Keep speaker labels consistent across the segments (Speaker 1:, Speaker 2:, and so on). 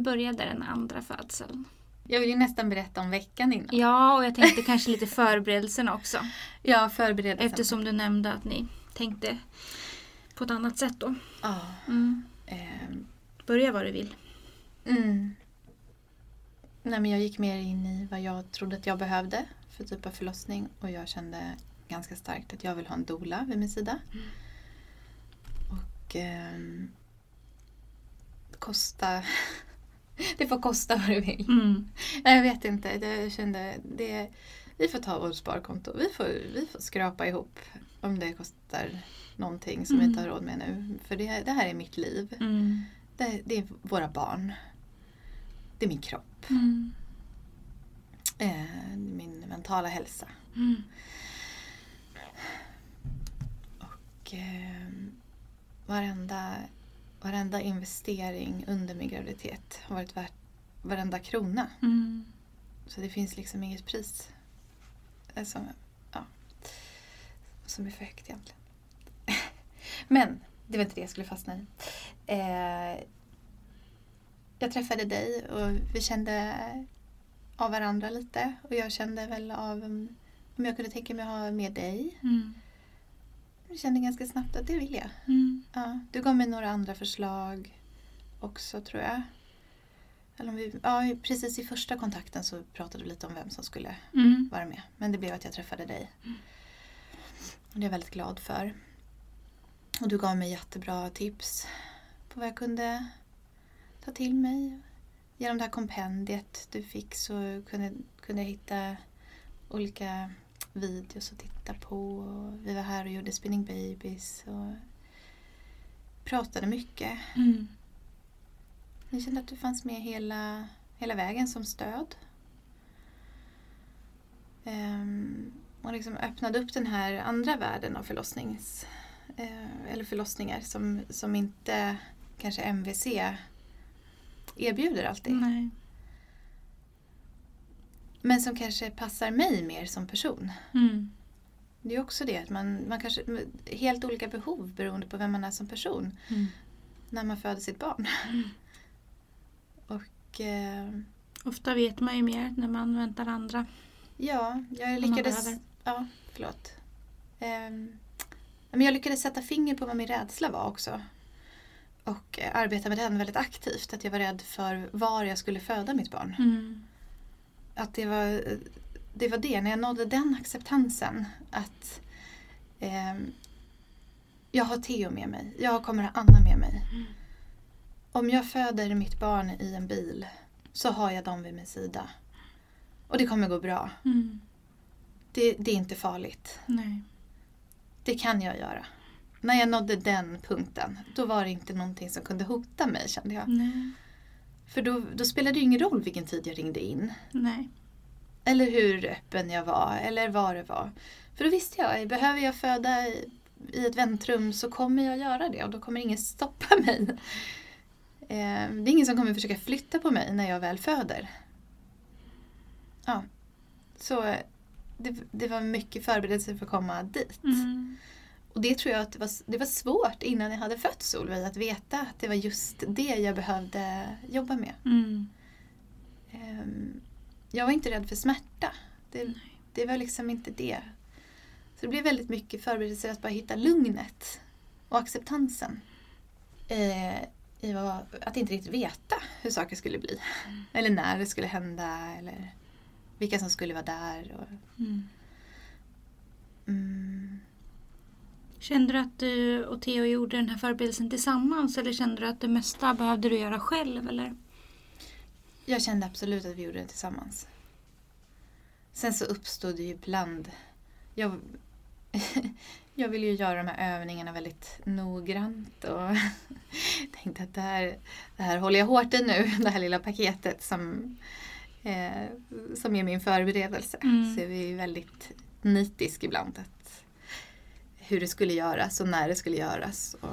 Speaker 1: började den andra födseln?
Speaker 2: Jag vill ju nästan berätta om veckan innan.
Speaker 1: Ja, och jag tänkte kanske lite förberedelserna också.
Speaker 2: Ja, förberedelsen.
Speaker 1: Eftersom du nämnde att ni tänkte på ett annat sätt då.
Speaker 2: Ja.
Speaker 1: Mm.
Speaker 2: ehm,
Speaker 1: Börja vad du vill.
Speaker 2: Mm. Nej, men jag gick mer in i vad jag trodde att jag behövde för typ av förlossning och jag kände ganska starkt att jag vill ha en doula vid min sida. Och ehm, kosta... det får kosta vad det vill.
Speaker 1: Mm.
Speaker 2: Jag vet inte. Det- Jag kände det, vi får ta vårt sparkonto. Vi får, vi får skrapa ihop om det kostar någonting som vi
Speaker 1: Mm.
Speaker 2: inte har råd med nu. För det, det här är mitt liv.
Speaker 1: Mm.
Speaker 2: Det, det är våra barn. Det är min kropp.
Speaker 1: Mm.
Speaker 2: Eh, min mentala hälsa.
Speaker 1: Mm.
Speaker 2: Och eh, varenda, varenda investering under min graviditet har varit värt varenda krona.
Speaker 1: Mm.
Speaker 2: Så det finns liksom inget pris eh, som, ja, som är för högt egentligen. Men det var inte det jag skulle fastna i. Eh, jag träffade dig och vi kände av varandra lite. Och jag kände väl av um, om jag kunde tänka mig att ha med dig.
Speaker 1: Mm.
Speaker 2: Jag kände ganska snabbt att det vill jag.
Speaker 1: Mm.
Speaker 2: Ja, du gav mig några andra förslag också tror jag. Eller vi, ja, precis i första kontakten så pratade vi lite om vem som skulle
Speaker 1: Mm.
Speaker 2: vara med. Men det blev att jag träffade dig. Och det är jag väldigt glad för. Och du gav mig jättebra tips på vad jag kunde ta till mig. Genom det här kompendiet du fick så kunde, kunde jag hitta olika videos att titta på. Vi var här och gjorde Spinning Babies och pratade mycket.
Speaker 1: Mm.
Speaker 2: Jag kände att du fanns med hela, hela vägen som stöd. Ehm, och liksom öppnade upp den här andra världen av förlossnings, eh, eller förlossningar som, som inte kanske MVC erbjuder alltid.
Speaker 1: Nej.
Speaker 2: Men som kanske passar mig mer som person.
Speaker 1: Mm.
Speaker 2: Det är också det att man, man kanske helt olika behov beroende på vem man är som person
Speaker 1: Mm.
Speaker 2: när man föder sitt barn. Och eh,
Speaker 1: Ofta vet man ju mer när man väntar andra.
Speaker 2: Ja, jag lyckades... Ja, förlåt. Ehm, men jag lyckades sätta finger på vad min rädsla var också. Och eh, arbeta med den väldigt aktivt. Att jag var rädd för var jag skulle föda mitt barn.
Speaker 1: Mm.
Speaker 2: Att det var, det var det, när jag nådde den acceptansen. Att ehm, jag har Theo med mig. Jag kommer ha Anna med mig.
Speaker 1: Mm.
Speaker 2: Om jag föder mitt barn i en bil så har jag dem vid min sida. Och det kommer gå bra.
Speaker 1: Mm.
Speaker 2: Det, det är inte farligt.
Speaker 1: Nej.
Speaker 2: Det kan jag göra. När jag nådde den punkten, då var det inte någonting som kunde hota mig kände jag.
Speaker 1: Nej.
Speaker 2: För då, då spelade det ju ingen roll vilken tid jag ringde in.
Speaker 1: Nej.
Speaker 2: Eller hur öppen jag var, eller vad det var. För då visste jag, behöver jag föda i, i ett väntrum så kommer jag göra det och då kommer ingen stoppa mig. Eh, det är ingen som kommer försöka flytta på mig när jag väl föder. Ja, så eh, det, det var mycket förberedelse för att komma dit.
Speaker 1: Mm.
Speaker 2: Och det tror jag att det var, det var svårt innan jag hade fött Solveig att veta att det var just det jag behövde jobba med.
Speaker 1: Mm.
Speaker 2: Ehm, Jag var inte rädd för smärta. Det, det var liksom inte det. Så det blev väldigt mycket förberedelser att bara hitta lugnet och acceptansen. Eh, I vad, att inte riktigt veta hur saker skulle bli. Eller när det skulle hända eller vilka som skulle vara där. Och,
Speaker 1: Mm. Kände du att du och Theo gjorde den här förberedelsen tillsammans eller kände du att det mesta behövde du göra själv? Eller?
Speaker 2: Jag kände absolut att vi gjorde det tillsammans. Sen så uppstod det ju ibland... Jag, jag ville ju göra de här övningarna väldigt noggrant och tänkte att det här, det här håller jag hårt i nu, det här lilla paketet som, eh, som är min förberedelse.
Speaker 1: Mm.
Speaker 2: Så jag är väldigt nitisk ibland att hur det skulle göras och när det skulle göras och,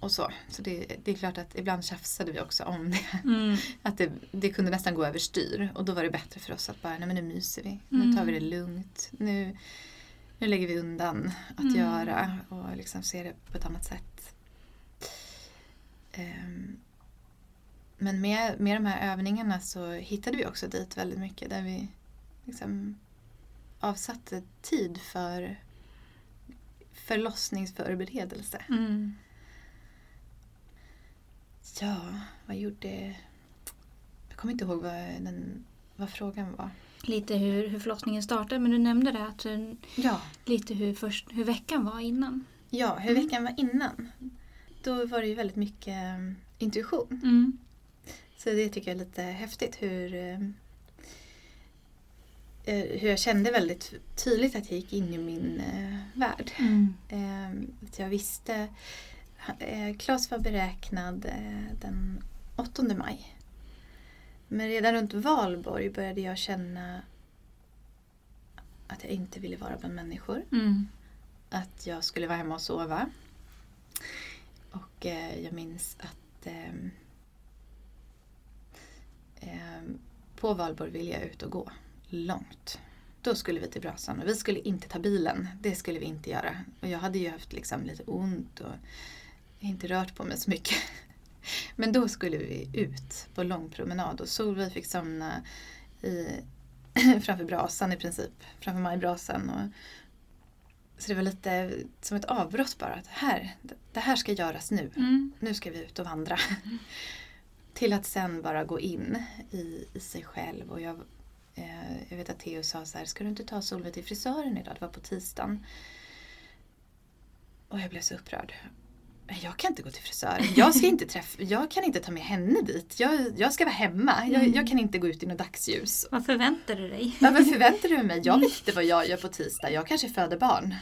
Speaker 2: och så. Så det, det är klart att ibland tjafsade vi också om det.
Speaker 1: Mm.
Speaker 2: Att det, det kunde nästan gå överstyr och då var det bättre för oss att bara, nej men nu myser vi. Nu
Speaker 1: Mm.
Speaker 2: tar vi det lugnt. Nu, nu lägger vi undan att
Speaker 1: Mm.
Speaker 2: göra och liksom ser det på ett annat sätt. Ehm, men med, med de här övningarna så hittade vi också dit väldigt mycket där vi liksom avsatte tid för förlossningsförberedelse.
Speaker 1: Mm.
Speaker 2: Ja, vad gjorde... Jag kommer inte ihåg vad, den, vad frågan var.
Speaker 1: Lite hur, hur förlossningen startade men du nämnde det att du,
Speaker 2: Ja,
Speaker 1: lite hur, först, hur veckan var innan.
Speaker 2: ja hur veckan var innan. Då var det ju väldigt mycket eh, intuition.
Speaker 1: Mm.
Speaker 2: Så det tycker jag är lite häftigt hur, eh, hur jag kände väldigt tydligt att jag gick in i min eh, värld.
Speaker 1: Mm.
Speaker 2: Eh, att jag visste, eh, Claes var beräknad eh, den 8 maj. Men redan runt valborg började jag känna att jag inte ville vara bland människor.
Speaker 1: Mm.
Speaker 2: Att jag skulle vara hemma och sova. Och eh, jag minns att ehm, ehm, på valborg ville jag ut och gå långt. Då skulle vi till brasan och vi skulle inte ta bilen. Det skulle vi inte göra. Och jag hade ju haft liksom lite ont och inte rört på mig så mycket. Men då skulle vi ut på lång promenad och Solveig fick somna i, framför brasan i princip. Framför majbrasan. Och, så det var lite som ett avbrott bara. Att här, det här ska göras nu.
Speaker 1: Mm.
Speaker 2: Nu ska vi ut och vandra. Till att sen bara gå in i, i sig själv. Och jag, jag vet att Theo sa så här, ska du inte ta Solveig till frisören idag? Det var på tisdagen. Och jag blev så upprörd. Jag kan inte gå till frisören. Jag, ska inte träffa, jag kan inte ta med henne dit. Jag, jag ska vara hemma. Jag, jag kan inte gå ut i något dagsljus.
Speaker 1: Vad förväntar du dig?
Speaker 2: Ja, vad förväntar du mig? Jag vet inte vad jag gör på tisdag. Jag kanske föder barn.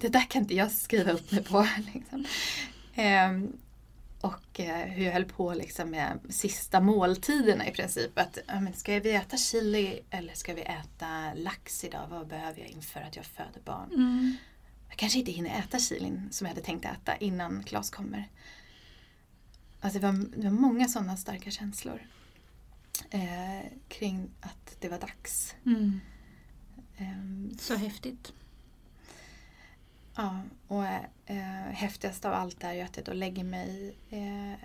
Speaker 2: Det där kan inte jag skriva upp mig på. Liksom. Och eh, hur jag höll på liksom, med sista måltiderna i princip. Att, men ska vi äta chili eller ska vi äta lax idag? Vad behöver jag inför att jag föder barn?
Speaker 1: Mm.
Speaker 2: Jag kanske inte hinner äta chilin som jag hade tänkt äta innan Klas kommer. Alltså det, var, det var många sådana starka känslor. Eh, kring att det var dags.
Speaker 1: Mm.
Speaker 2: Ehm,
Speaker 1: Så häftigt.
Speaker 2: Ja, och eh, häftigast av allt är ju att jag då lägger mig eh,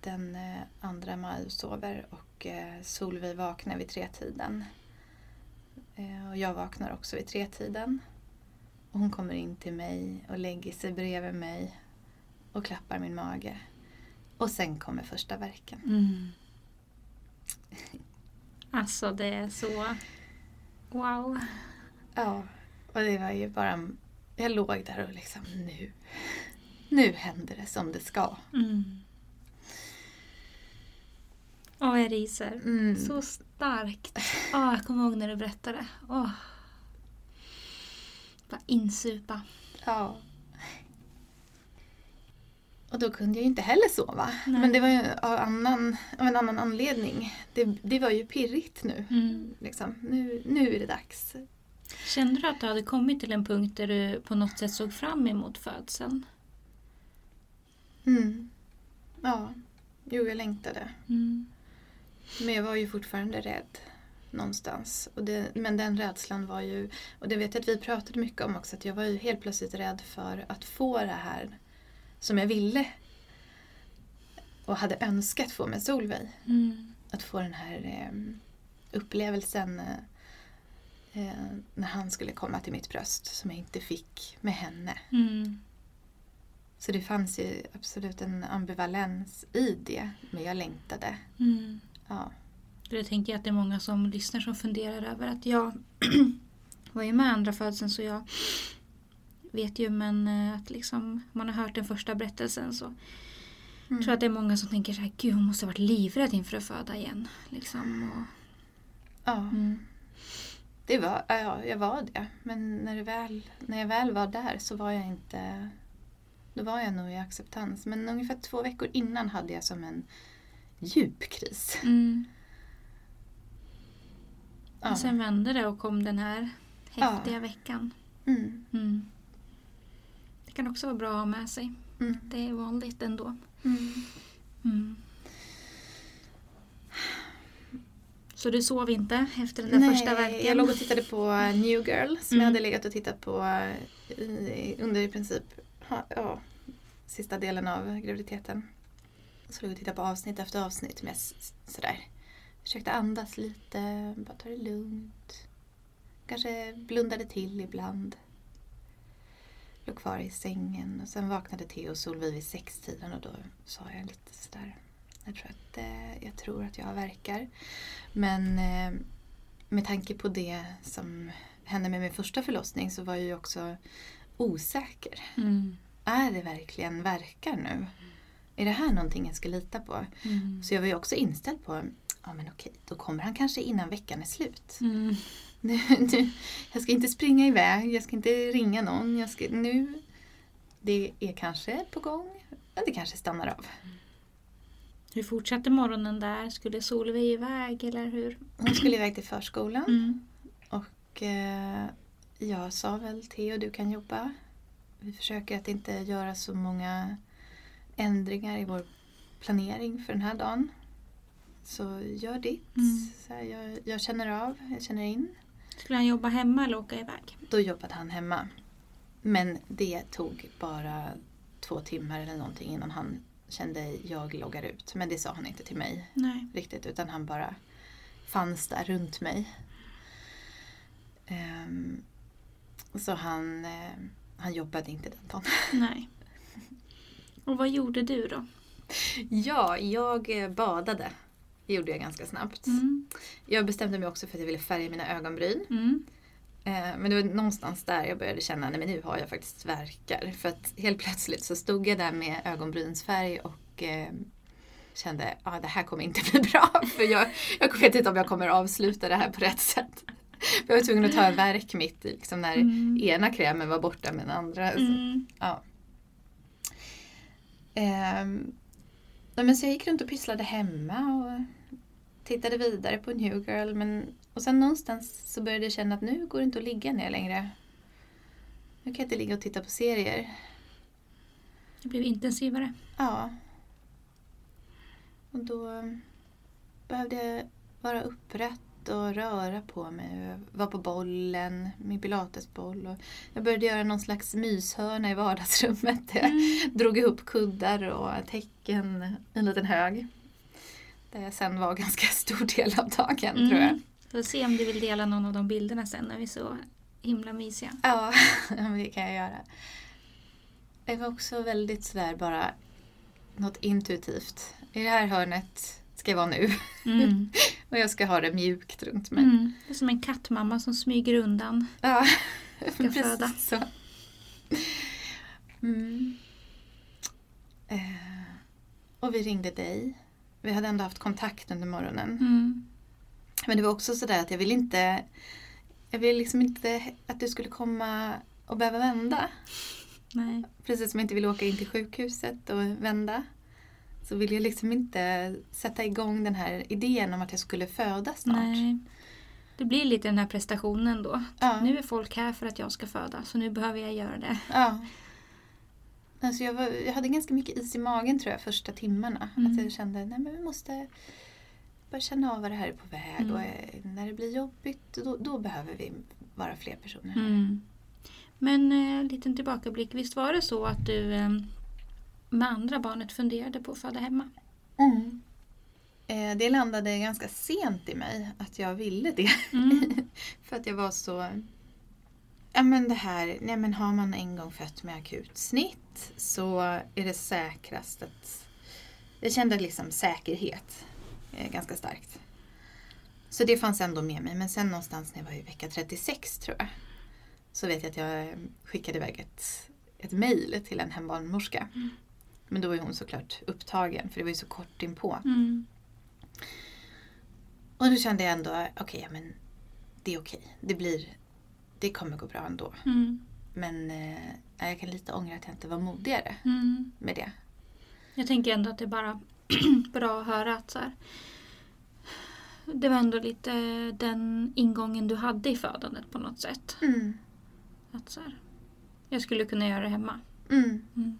Speaker 2: den eh, andra maj och sover och eh, Solveig vaknar vid tretiden. Eh, och jag vaknar också vid tretiden. Och hon kommer in till mig och lägger sig bredvid mig och klappar min mage. Och sen kommer första verken.
Speaker 1: Mm. Alltså det är så... Wow.
Speaker 2: Ja, och det var ju bara... Jag låg där och liksom nu. Nu händer det som det ska.
Speaker 1: Mm. Åh, jag ryser.
Speaker 2: Mm.
Speaker 1: Så starkt. Åh, jag kommer ihåg när du berättade. Åh. Bara insupa.
Speaker 2: Ja. Och då kunde jag ju inte heller sova.
Speaker 1: Nej.
Speaker 2: Men det var ju av, annan, av en annan anledning. Det, det var ju pirrigt nu.
Speaker 1: Mm.
Speaker 2: Liksom. Nu, nu är det dags.
Speaker 1: Kände du att du hade kommit till en punkt där du på något sätt såg fram emot födseln?
Speaker 2: Mm. Ja, jo jag längtade.
Speaker 1: Mm.
Speaker 2: Men jag var ju fortfarande rädd någonstans. Och det, men den rädslan var ju, och det vet jag att vi pratade mycket om också, att jag var ju helt plötsligt rädd för att få det här som jag ville. Och hade önskat få med Solveig.
Speaker 1: Mm.
Speaker 2: Att få den här eh, upplevelsen eh, eh, när han skulle komma till mitt bröst som jag inte fick med henne.
Speaker 1: Mm.
Speaker 2: Så det fanns ju absolut en ambivalens i det, men jag längtade.
Speaker 1: Mm.
Speaker 2: Ja.
Speaker 1: Det tänker jag att det är många som lyssnar som funderar över att jag var ju med andra födseln så jag vet ju men eh, att liksom man har hört den första berättelsen så
Speaker 2: Mm.
Speaker 1: jag tror att det är många som tänker så här, gud hon måste ha varit livrädd inför att föda igen. Liksom, och,
Speaker 2: ja.
Speaker 1: mm.
Speaker 2: Det var, ja, jag var det. Men när, det väl, när jag väl var där så var jag inte... Då var jag nog i acceptans. Men ungefär två veckor innan hade jag som en djup kris.
Speaker 1: Mm.
Speaker 2: Ja.
Speaker 1: Och sen vände det och kom den här häftiga
Speaker 2: Ja.
Speaker 1: veckan.
Speaker 2: Mm,
Speaker 1: Mm. Det kan också vara bra att ha med sig.
Speaker 2: mm,
Speaker 1: Det är vanligt ändå.
Speaker 2: mm.
Speaker 1: Mm. Så du sov inte efter den där första verken?
Speaker 2: jag låg och tittade på New Girl som
Speaker 1: Mm.
Speaker 2: jag hade legat och tittat på i, under i princip ja, ja, sista delen av graviditeten. Så låg jag och tittade på avsnitt efter avsnitt med sådär. Försökte andas lite, bara ta det lugnt. Kanske blundade till ibland. Låg kvar i sängen och sen vaknade Theo och Solveig vid sextiden och då sa jag lite sådär. Jag tror att, eh, jag, tror att jag verkar. Men eh, med tanke på det som hände med min första förlossning så var jag ju också osäker.
Speaker 1: Mm.
Speaker 2: Är det verkligen verkar nu? Är det här någonting jag ska lita på?
Speaker 1: Mm.
Speaker 2: Så jag var ju också inställd på, ja men okej, då kommer han kanske innan veckan är slut.
Speaker 1: Mm.
Speaker 2: Nu, nu, jag ska inte springa iväg, jag ska inte ringa någon. Jag ska, nu, det är kanske på gång, men det kanske stannar av.
Speaker 1: Hur fortsatte morgonen där? Skulle Solveig iväg eller hur?
Speaker 2: Hon skulle iväg till förskolan
Speaker 1: Mm.
Speaker 2: och eh, jag sa väl Theo, du kan jobba. Vi försöker att inte göra så många ändringar i vår planering för den här dagen. Så gör ditt.
Speaker 1: Mm.
Speaker 2: Så här, jag, jag känner av, jag känner in.
Speaker 1: Skulle han jobba hemma eller åka iväg?
Speaker 2: Då jobbade han hemma. Men det tog bara två timmar eller någonting innan han kände jag loggar ut. Men det sa han inte till mig
Speaker 1: Nej.
Speaker 2: riktigt utan han bara fanns där runt mig. Ehm, så han, eh, han jobbade inte den dagen.
Speaker 1: Nej. Och vad gjorde du då?
Speaker 2: Ja, jag eh, badade. Det gjorde jag ganska snabbt.
Speaker 1: Mm.
Speaker 2: Jag bestämde mig också för att jag ville färga mina ögonbryn.
Speaker 1: Mm.
Speaker 2: Eh, Men det var någonstans där jag började känna att nu har jag faktiskt verkar. För att helt plötsligt så stod jag där med ögonbrynsfärg och eh, kände att ah, det här kommer inte bli bra. För jag, jag vet inte om jag kommer avsluta det här på rätt sätt. För jag var tvungen att ta en verk mitt i, liksom när
Speaker 1: Mm.
Speaker 2: ena krämen var borta men den andra. Så,
Speaker 1: Mm.
Speaker 2: ja. Ehm, nej, men så jag gick runt och pysslade hemma och tittade vidare på New Girl. Men, och sen någonstans så började jag känna att nu går det inte att ligga ner längre. Nu kan jag inte ligga och titta på serier.
Speaker 1: Det blev intensivare.
Speaker 2: Ja. Och då behövde jag vara upprätt och röra på mig. Jag var på bollen, min pilatesboll. Och jag började göra någon slags myshörna i vardagsrummet. Jag
Speaker 1: Mm.
Speaker 2: drog ihop kuddar och täcken i en liten hög. Där jag sen var ganska stor del av dagen tror jag.
Speaker 1: Får se om du vill dela någon av de bilderna sen när vi är så himla mysiga.
Speaker 2: Ja, det kan jag göra. Det var också väldigt sådär bara något intuitivt. I det här hörnet ska jag vara nu.
Speaker 1: Mm.
Speaker 2: Och jag ska ha det mjukt runt mig.
Speaker 1: Mm. Det är som en kattmamma som smyger undan.
Speaker 2: Ja,
Speaker 1: Ska föda.
Speaker 2: så. Mm. Eh, och vi ringde dig. Vi hade ändå haft kontakt under morgonen.
Speaker 1: Mm.
Speaker 2: Men det var också sådär att jag ville inte Jag ville liksom inte att du skulle komma och behöva vända.
Speaker 1: Nej.
Speaker 2: Precis som jag inte ville åka in till sjukhuset och vända. Så ville jag liksom inte sätta igång den här idén om att jag skulle föda snart.
Speaker 1: Nej. Det blir lite den här prestationen då.
Speaker 2: Ja.
Speaker 1: Nu är folk här för att jag ska föda så nu behöver jag göra det.
Speaker 2: Ja. Alltså jag, var, jag hade ganska mycket is i magen tror jag första timmarna.
Speaker 1: Mm.
Speaker 2: Att jag kände att vi måste bara känna av vad det här är på väg.
Speaker 1: Mm.
Speaker 2: Och eh, när det blir jobbigt då, då behöver vi vara fler personer.
Speaker 1: Mm. Men eh, en liten tillbakablick. Visst var det så att du eh, med andra barnet funderade på att föda hemma?
Speaker 2: Mm. Eh, det landade ganska sent i mig att jag ville det.
Speaker 1: Mm.
Speaker 2: För att jag var så... Ja men det här, nej men har man en gång fött med akut snitt så är det säkrast att... Jag kände liksom säkerhet eh, ganska starkt. Så det fanns ändå med mig. Men sen någonstans när jag var i vecka 36 tror jag. Så vet jag att jag eh, skickade iväg ett, ett mejl till en hembarnmorska.
Speaker 1: Mm.
Speaker 2: Men då var hon såklart upptagen för det var ju så kort inpå.
Speaker 1: Mm.
Speaker 2: Och då kände jag ändå, okej, ja, men det är okej. Det blir, det kommer gå bra ändå.
Speaker 1: Mm.
Speaker 2: Men eh, jag kan lite ångra att jag inte var modigare
Speaker 1: Mm.
Speaker 2: med det.
Speaker 1: Jag tänker ändå att det bara bra att höra att så här, det var ändå lite den ingången du hade i födandet på något sätt.
Speaker 2: Mm.
Speaker 1: Att så här, jag skulle kunna göra det hemma.
Speaker 2: Mm.
Speaker 1: Mm.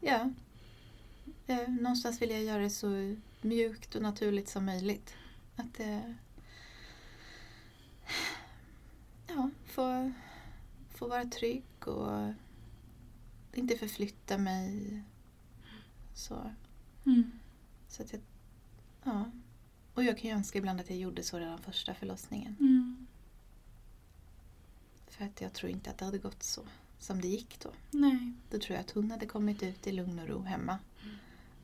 Speaker 2: Ja. Eh, någonstans vill jag göra det så mjukt och naturligt som möjligt. Att eh, ja, få, få vara trygg och inte förflytta mig. Så.
Speaker 1: Mm.
Speaker 2: Så att jag, ja. Och jag kan ju önska ibland att jag gjorde så redan första förlossningen.
Speaker 1: Mm.
Speaker 2: För att jag tror inte att det hade gått så som det gick då.
Speaker 1: Nej.
Speaker 2: Då tror jag att hon hade kommit ut i lugn och ro hemma.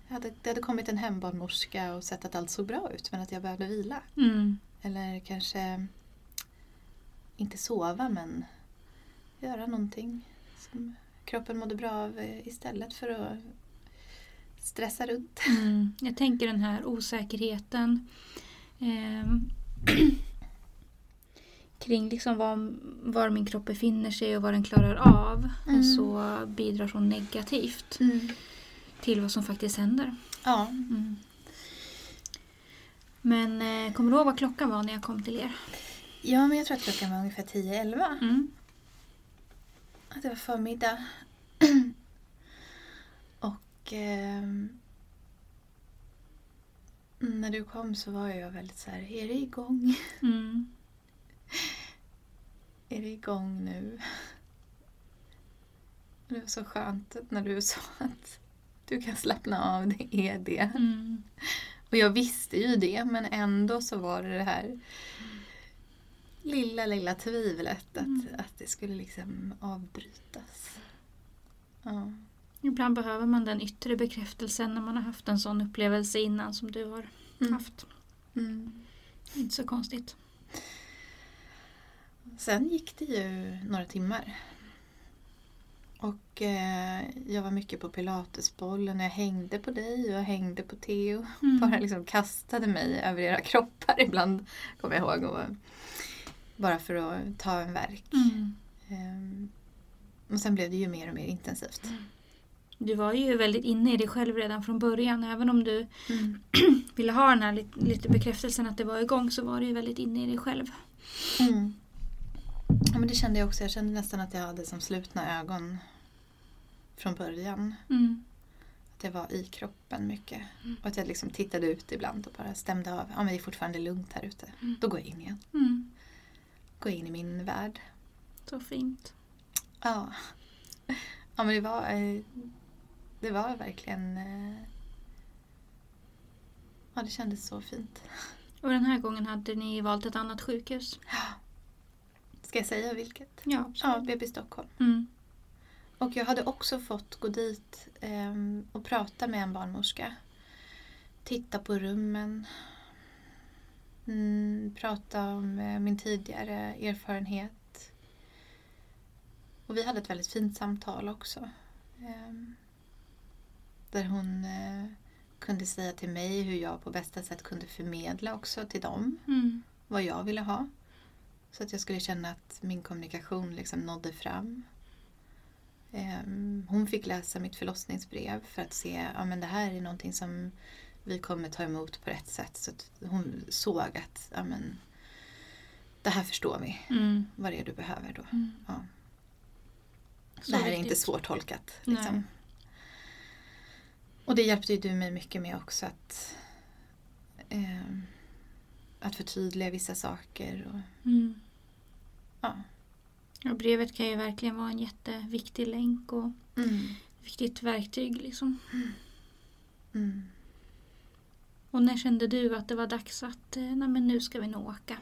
Speaker 2: Jag hade, det hade kommit en hembarnmorska och sett att allt såg bra ut men att jag behövde vila.
Speaker 1: Mm.
Speaker 2: Eller kanske inte sova men göra någonting som kroppen mådde bra av eh, istället för att stressa runt.
Speaker 1: Mm. Jag tänker den här osäkerheten ehm, kring liksom var, var min kropp befinner sig och vad den klarar av.
Speaker 2: Mm.
Speaker 1: Så bidrar så negativt till vad som faktiskt händer.
Speaker 2: Ja,
Speaker 1: Mm. Men eh, kommer du ihåg vad klockan var när jag kom till er?
Speaker 2: ja, men jag tror att klockan var ungefär 10-11.
Speaker 1: Mm.
Speaker 2: Att det var förmiddag. och ehm, när du kom så var jag väldigt så här, är det igång?
Speaker 1: Mm.
Speaker 2: Är det igång nu? Det var så skönt när du sa att du kan slappna av, det är det.
Speaker 1: Mm.
Speaker 2: Och jag visste ju det men ändå så var det det här lilla, lilla tvivlet att,
Speaker 1: Mm.
Speaker 2: att det skulle liksom avbrytas. Ja.
Speaker 1: Ibland behöver man den yttre bekräftelsen när man har haft en sån upplevelse innan som du har
Speaker 2: Mm.
Speaker 1: haft.
Speaker 2: Mm.
Speaker 1: Inte så konstigt.
Speaker 2: Sen gick det ju några timmar. Och eh, jag var mycket på pilatesbollen. Jag hängde på dig och jag hängde på Theo.
Speaker 1: Mm.
Speaker 2: Bara liksom kastade mig över era kroppar ibland, kommer jag ihåg. Och, bara för att ta en verk.
Speaker 1: Mm.
Speaker 2: Ehm, och sen blev det ju mer och mer intensivt.
Speaker 1: Du var ju väldigt inne i dig själv redan från början. Även om du
Speaker 2: Mm.
Speaker 1: ville ha den här lite, lite bekräftelsen att det var igång så var du ju väldigt inne i dig själv.
Speaker 2: Mm. Ja, men det kände jag också. Jag kände nästan att jag hade som slutna ögon från början.
Speaker 1: Mm.
Speaker 2: Att jag var i kroppen mycket.
Speaker 1: Mm.
Speaker 2: Och att jag liksom tittade ut ibland och bara stämde av. Ja men det är fortfarande lugnt här ute.
Speaker 1: Mm.
Speaker 2: Då går jag in igen.
Speaker 1: Mm.
Speaker 2: Går in i min värld.
Speaker 1: Så fint.
Speaker 2: Ja. Ja men det var, eh, det var verkligen... eh, Ja det kändes så fint.
Speaker 1: Och den här gången hade ni valt ett annat sjukhus.
Speaker 2: Ska jag säga vilket?
Speaker 1: Ja,
Speaker 2: Ja, BB Stockholm.
Speaker 1: Mm.
Speaker 2: Och jag hade också fått gå dit ehm, och prata med en barnmorska. Titta på rummen. Mm, prata om eh, min tidigare erfarenhet. Och vi hade ett väldigt fint samtal också. Ehm, där hon eh, kunde säga till mig hur jag på bästa sätt kunde förmedla också till dem
Speaker 1: Mm.
Speaker 2: vad jag ville ha. Så att jag skulle känna att min kommunikation liksom nådde fram. Ehm, Hon fick läsa mitt förlossningsbrev för att se ja, men det här är någonting som vi kommer ta emot på rätt sätt. Så att hon såg att ja, men, det här förstår vi,
Speaker 1: Mm.
Speaker 2: vad det är du behöver då.
Speaker 1: Mm.
Speaker 2: Ja. Det här är
Speaker 1: viktigt.
Speaker 2: inte svårtolkat.
Speaker 1: Nej.
Speaker 2: Och det hjälpte ju du mig mycket med också att, ehm, att förtydliga vissa saker. Och,
Speaker 1: Mm.
Speaker 2: ja.
Speaker 1: Och brevet kan ju verkligen vara en jätteviktig länk och
Speaker 2: Mm.
Speaker 1: viktigt verktyg. Liksom.
Speaker 2: Mm.
Speaker 1: Och när kände du att det var dags att eh, nej, men nu ska vi nog åka?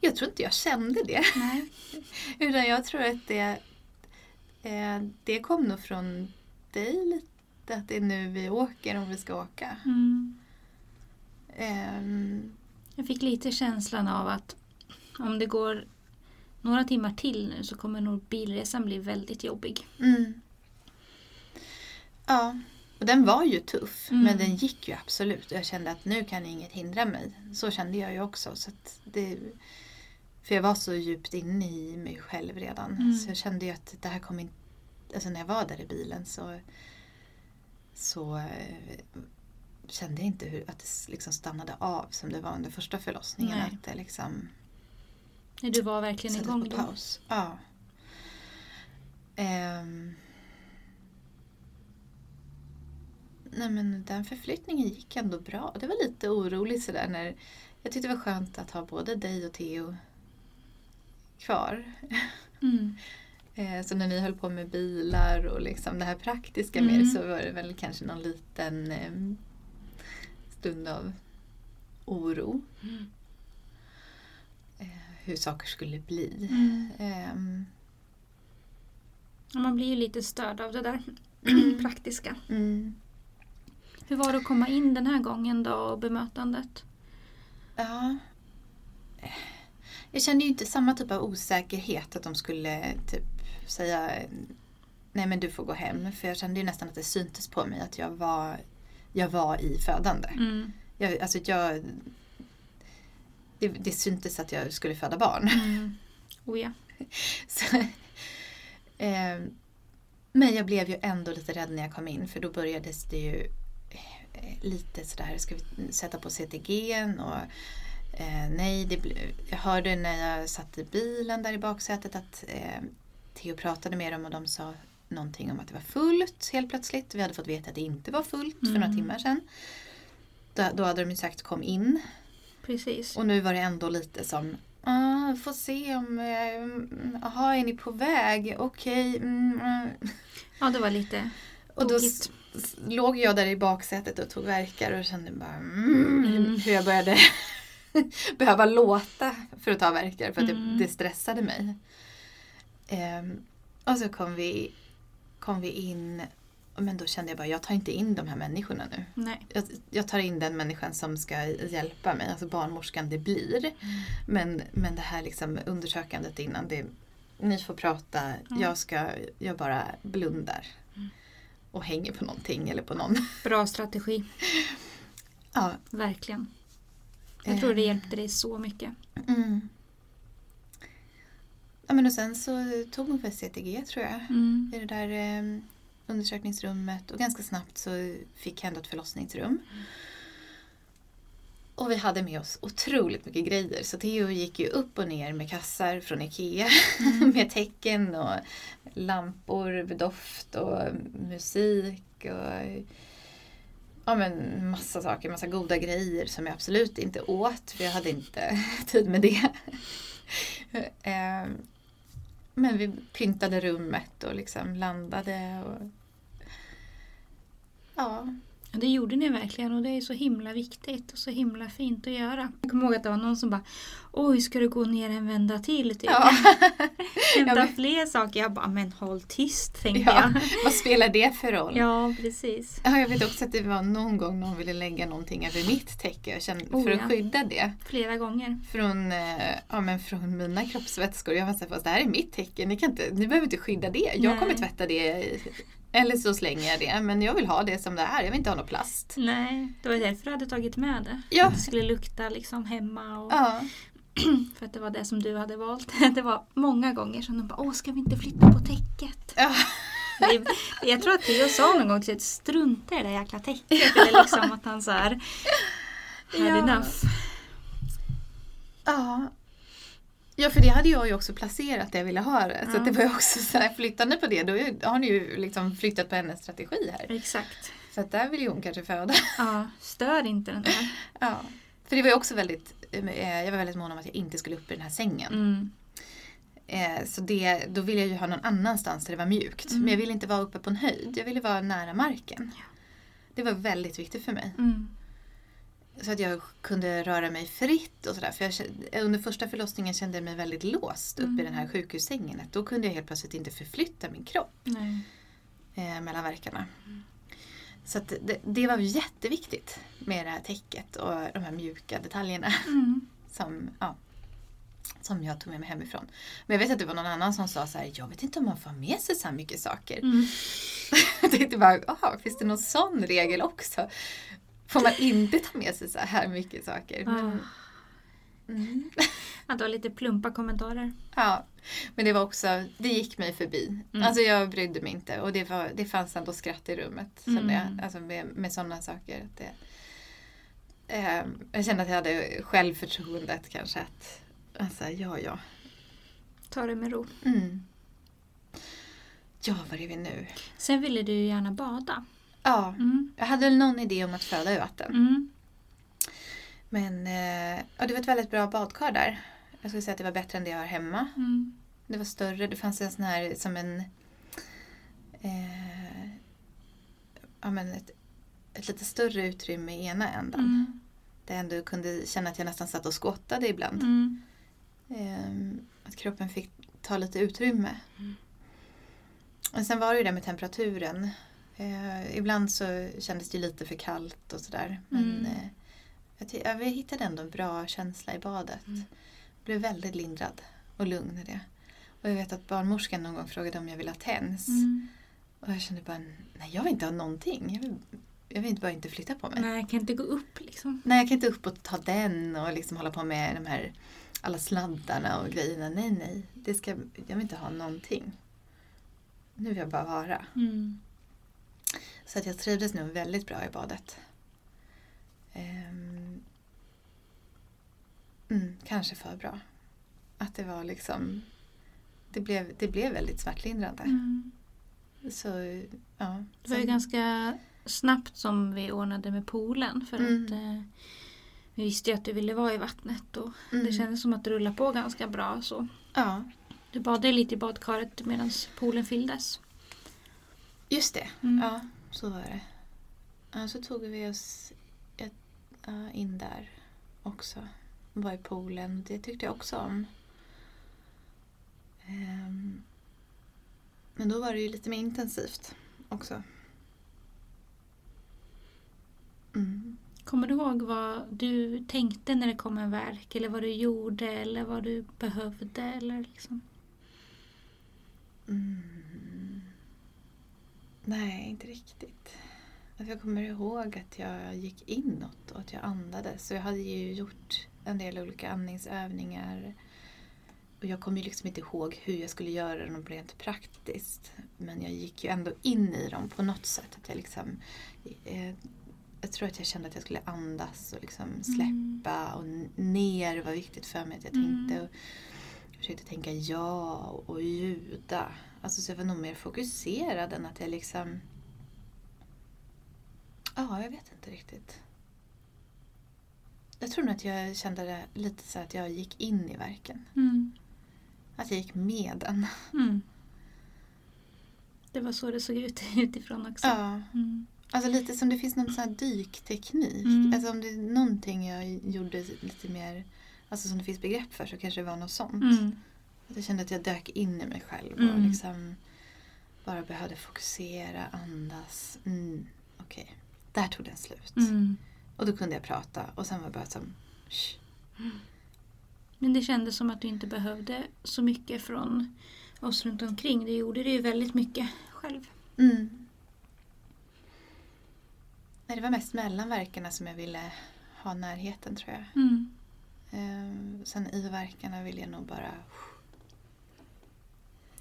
Speaker 2: Jag tror inte jag kände det.
Speaker 1: Nej.
Speaker 2: Utan jag tror att det, eh, det kom nog från dig lite. Att det är nu vi åker om vi ska åka.
Speaker 1: Mm.
Speaker 2: Ehm,
Speaker 1: Jag fick lite känslan av att om det går några timmar till nu så kommer nog bilresan bli väldigt jobbig.
Speaker 2: mm. Ja, och den var ju tuff.
Speaker 1: Mm.
Speaker 2: Men den gick ju absolut. Jag kände att nu kan inget hindra mig. Så kände jag ju också. Så det, för jag var så djupt inne i mig själv redan.
Speaker 1: Mm.
Speaker 2: Så jag kände ju att det här kommer inte... Alltså när jag var där i bilen så, så eh, kände jag inte hur, att det liksom stannade av som det var under första förlossningen.
Speaker 1: Nej.
Speaker 2: Att det liksom
Speaker 1: När du var verkligen igång
Speaker 2: på
Speaker 1: då.
Speaker 2: paus. Ja. Ehm. Nej men den förflyttningen gick ändå bra. Det var lite oroligt sådär när jag tyckte det var skönt att ha både dig och Theo kvar.
Speaker 1: Mm.
Speaker 2: Eh, Så när ni höll på med bilar och liksom det här praktiska
Speaker 1: Mm.
Speaker 2: mer så var det väl kanske någon liten eh, stund av oro.
Speaker 1: Mm.
Speaker 2: Eh, hur saker skulle bli.
Speaker 1: Mm.
Speaker 2: Ehm,
Speaker 1: Man blir ju lite störd av det där praktiska.
Speaker 2: mm.
Speaker 1: Hur var det att komma in den här gången då och bemötandet?
Speaker 2: Ja. Jag kände ju inte samma typ av osäkerhet att de skulle typ säga nej men du får gå hem. För jag kände ju nästan att det syntes på mig att jag var, jag var i födande.
Speaker 1: Mm.
Speaker 2: Jag, alltså jag, det, det syntes att jag skulle föda barn.
Speaker 1: Mm. Oh ja.
Speaker 2: Så, eh, men jag blev ju ändå lite rädd när jag kom in för då började det ju eh, lite sådär, ska vi sätta på CTG och eh, nej, det, jag hörde när jag satt i bilen där i baksätet att eh, Theo pratade med dem och de sa någonting om att det var fullt helt plötsligt. Vi hade fått veta att det inte var fullt för några
Speaker 1: Mm.
Speaker 2: timmar sedan. Då, då hade de ju sagt kom in
Speaker 1: Precis.
Speaker 2: och nu var det ändå lite som Ah, får se om... Jaha, är ni på väg? Okej. mm, mm.
Speaker 1: Ja, det var lite
Speaker 2: Och då s- s- låg jag där i baksätet och tog verkar och kände bara mm,
Speaker 1: Mm.
Speaker 2: hur jag började behöva låta för att ta verkar för att
Speaker 1: Mm.
Speaker 2: det, det stressade mig. Ehm, och så kom vi, kom vi in men då kände jag bara, jag tar inte in de här människorna nu.
Speaker 1: Nej.
Speaker 2: Jag, jag tar in den människan som ska hjälpa mig, alltså barnmorskan det blir. Men, men det här liksom undersökandet innan, det, ni får prata,
Speaker 1: Mm.
Speaker 2: jag, ska, jag bara blundar. Och hänger på någonting eller på någon.
Speaker 1: Bra strategi.
Speaker 2: Ja,
Speaker 1: Verkligen. Jag tror det hjälpte dig så mycket.
Speaker 2: Mm. ja men och sen så tog hon för CTG tror jag.
Speaker 1: Mm.
Speaker 2: I det där eh, undersökningsrummet och ganska snabbt så fick jag ändå ett förlossningsrum. Och vi hade med oss otroligt mycket grejer så Theo gick ju upp och ner med kassar från IKEA med tecken och lampor, doft och musik och ja men massa saker, massa goda grejer som jag absolut inte åt för jag hade inte tid med det. Men vi pyntade rummet och liksom landade och Ja,
Speaker 1: det gjorde ni verkligen och det är så himla viktigt och så himla fint att göra. Jag kommer ihåg att det var någon som bara Oj, ska du gå ner en vända till? Typ.
Speaker 2: ja.
Speaker 1: Hämta
Speaker 2: Ja,
Speaker 1: fler saker. Jag bara, men håll tyst tänkte
Speaker 2: ja.
Speaker 1: jag.
Speaker 2: Vad spelar det för roll?
Speaker 1: Ja, precis.
Speaker 2: Ja, jag vet också att det var någon gång någon ville lägga någonting över mitt täcke kände,
Speaker 1: Oh,
Speaker 2: för att
Speaker 1: ja.
Speaker 2: skydda det
Speaker 1: Flera gånger.
Speaker 2: från, eh, ja, men från mina kroppsvätskor. Jag var såhär, fast det här är mitt täcke, ni, kan inte, ni behöver inte skydda det. Jag kommer
Speaker 1: Nej.
Speaker 2: tvätta det eller så slänger jag det. Men jag vill ha det som det är, jag vill inte ha något plast.
Speaker 1: Nej, det var därför du hade tagit med det.
Speaker 2: Ja.
Speaker 1: Att det skulle lukta liksom hemma. Och,
Speaker 2: Ja,
Speaker 1: För att det var det som du hade valt. Det var många gånger som de bara Åh, ska vi inte flytta på täcket?
Speaker 2: ja.
Speaker 1: Det, jag tror att Theo sa någon gång att strunta i det där jäkla täcket. Eller liksom att han så här had
Speaker 2: Ja.
Speaker 1: enough.
Speaker 2: Ja. Ja, för det hade jag ju också placerat där jag ville ha det. Så
Speaker 1: Ja.
Speaker 2: att det var ju också så här, flyttar ni på det då har ni ju liksom flyttat på hennes strategi här.
Speaker 1: Exakt.
Speaker 2: Så att där vill ju hon kanske föda.
Speaker 1: Ja, stör inte den där.
Speaker 2: Ja. För det var ju också väldigt, eh, jag var väldigt mån om att jag inte skulle upp i den här sängen.
Speaker 1: Mm.
Speaker 2: Eh, Så det, då ville jag ju ha någon annanstans där det var mjukt.
Speaker 1: Mm.
Speaker 2: Men jag ville inte vara uppe på en höjd, jag ville vara nära marken. Det var väldigt viktigt för mig.
Speaker 1: Mm.
Speaker 2: Så att jag kunde röra mig fritt och sådär. För jag, under första förlossningen kände jag mig väldigt låst upp i
Speaker 1: Mm.
Speaker 2: den här sjukhussängen. Att Då kunde jag helt plötsligt inte förflytta min kropp eh, mellan verkarna. Så att det, det var jätteviktigt med det här täcket och de här mjuka detaljerna
Speaker 1: Mm.
Speaker 2: som, ja, som jag tog med mig hemifrån. Men jag vet att det var någon annan som sa så här, jag vet inte om man får med sig så här mycket saker.
Speaker 1: Mm.
Speaker 2: Jag tänkte bara, aha, finns det någon sån regel också? Får man inte ta med sig så här mycket saker?
Speaker 1: Ah.
Speaker 2: Men, mm.
Speaker 1: Att det var lite plumpa kommentarer.
Speaker 2: Ja, men det var också, det gick mig förbi.
Speaker 1: Mm.
Speaker 2: Alltså jag brydde mig inte och det, var, det fanns ändå skratt i rummet.
Speaker 1: Mm.
Speaker 2: Jag, alltså med, med sådana saker. Att det, eh, jag kände att jag hade självförtroendet kanske. Att, alltså, ja, ja.
Speaker 1: Ta det med ro.
Speaker 2: Mm. Ja, var är vi nu?
Speaker 1: Sen ville du gärna bada.
Speaker 2: Ja,
Speaker 1: Mm.
Speaker 2: jag hade väl någon idé om att föda i vatten.
Speaker 1: Mm.
Speaker 2: Men eh, ja, det var ett väldigt bra badkar där. Jag skulle säga att det var bättre än det jag har hemma.
Speaker 1: Mm.
Speaker 2: Det var större. Det fanns en sån här som en... Eh, ja, men ett, ett lite större utrymme i ena änden.
Speaker 1: Mm.
Speaker 2: Där jag ändå kunde känna att jag nästan satt och skottade ibland.
Speaker 1: Mm.
Speaker 2: Ehm, att kroppen fick ta lite utrymme.
Speaker 1: Mm.
Speaker 2: Men sen var det ju det med temperaturen. Eh, ibland så kändes det lite för kallt och sådär. Men
Speaker 1: Mm.
Speaker 2: eh, jag, jag hittade ändå en bra känsla i badet.
Speaker 1: Mm.
Speaker 2: Blev väldigt lindrad och lugn i det. Och jag vet att barnmorskan någon gång frågade om jag ville ha TENS.
Speaker 1: Mm.
Speaker 2: Och jag kände bara, nej jag vill inte ha någonting. Jag vill, jag vill bara inte flytta på mig.
Speaker 1: Nej, jag kan inte gå upp liksom.
Speaker 2: Nej, jag kan inte upp och ta den och liksom hålla på med de här alla sladdarna och grejerna. Nej, nej. Det ska, jag vill inte ha någonting. Nu vill jag bara vara.
Speaker 1: Mm.
Speaker 2: Så att jag trivdes nog väldigt bra i badet. Ehm, mm, kanske för bra. Att det var liksom... Det blev, det blev väldigt smärtlindrande.
Speaker 1: Mm.
Speaker 2: Så, ja.
Speaker 1: Det var ju ganska snabbt som vi ordnade med poolen för
Speaker 2: Mm.
Speaker 1: att eh, vi visste ju att du ville vara i vattnet och
Speaker 2: Mm.
Speaker 1: det kändes som att det rullade på ganska bra. Så
Speaker 2: Ja,
Speaker 1: du badade lite i badkaret medan poolen fylldes.
Speaker 2: just det.
Speaker 1: Mm.
Speaker 2: Ja, så var det. Ja, så tog vi oss in där också. Var i poolen. Det tyckte jag också om. Ehm, men då var det ju lite mer intensivt också. Mm.
Speaker 1: Kommer du ihåg vad du tänkte när det kom en verk eller vad du gjorde eller vad du behövde? Eller liksom?
Speaker 2: Mm. Nej, inte riktigt. Jag kommer ihåg att jag gick inåt och att jag andades. Så jag hade ju gjort en del olika andningsövningar. Och jag kommer ju liksom inte ihåg hur jag skulle göra dem rent praktiskt. Men jag gick ju ändå in i dem på något sätt. Att jag, liksom, eh, jag tror att jag kände att jag skulle andas och liksom släppa och n- ner var viktigt för mig. Att jag tänkte
Speaker 1: Mm.
Speaker 2: och försökte tänka ja och ljuda. Alltså så jag var nog mer fokuserad än att jag liksom... Ja, jag vet inte riktigt. Jag tror nog att jag kände det lite så att jag gick in i verken.
Speaker 1: Mm.
Speaker 2: Att jag gick med den.
Speaker 1: Mm. Det var så det såg ut utifrån också.
Speaker 2: Ja.
Speaker 1: Mm.
Speaker 2: Alltså lite som det finns någon sån här dykteknik.
Speaker 1: Mm.
Speaker 2: Alltså om det är någonting jag gjorde lite mer, alltså som det finns begrepp för så kanske det var något sånt.
Speaker 1: Mm.
Speaker 2: Jag kände att jag dök in i mig själv och
Speaker 1: Mm.
Speaker 2: liksom bara behövde fokusera, andas. Mm, Okej, där tog den slut.
Speaker 1: Mm.
Speaker 2: Och då kunde jag prata och sen var det bara som Shh.
Speaker 1: Men det kändes som att du inte behövde så mycket från oss runt omkring. Du gjorde det ju väldigt mycket själv.
Speaker 2: Mm. Nej, det var mest mellan verkarna som jag ville ha närheten tror jag.
Speaker 1: Mm.
Speaker 2: Ehm, sen i verkarna ville jag nog bara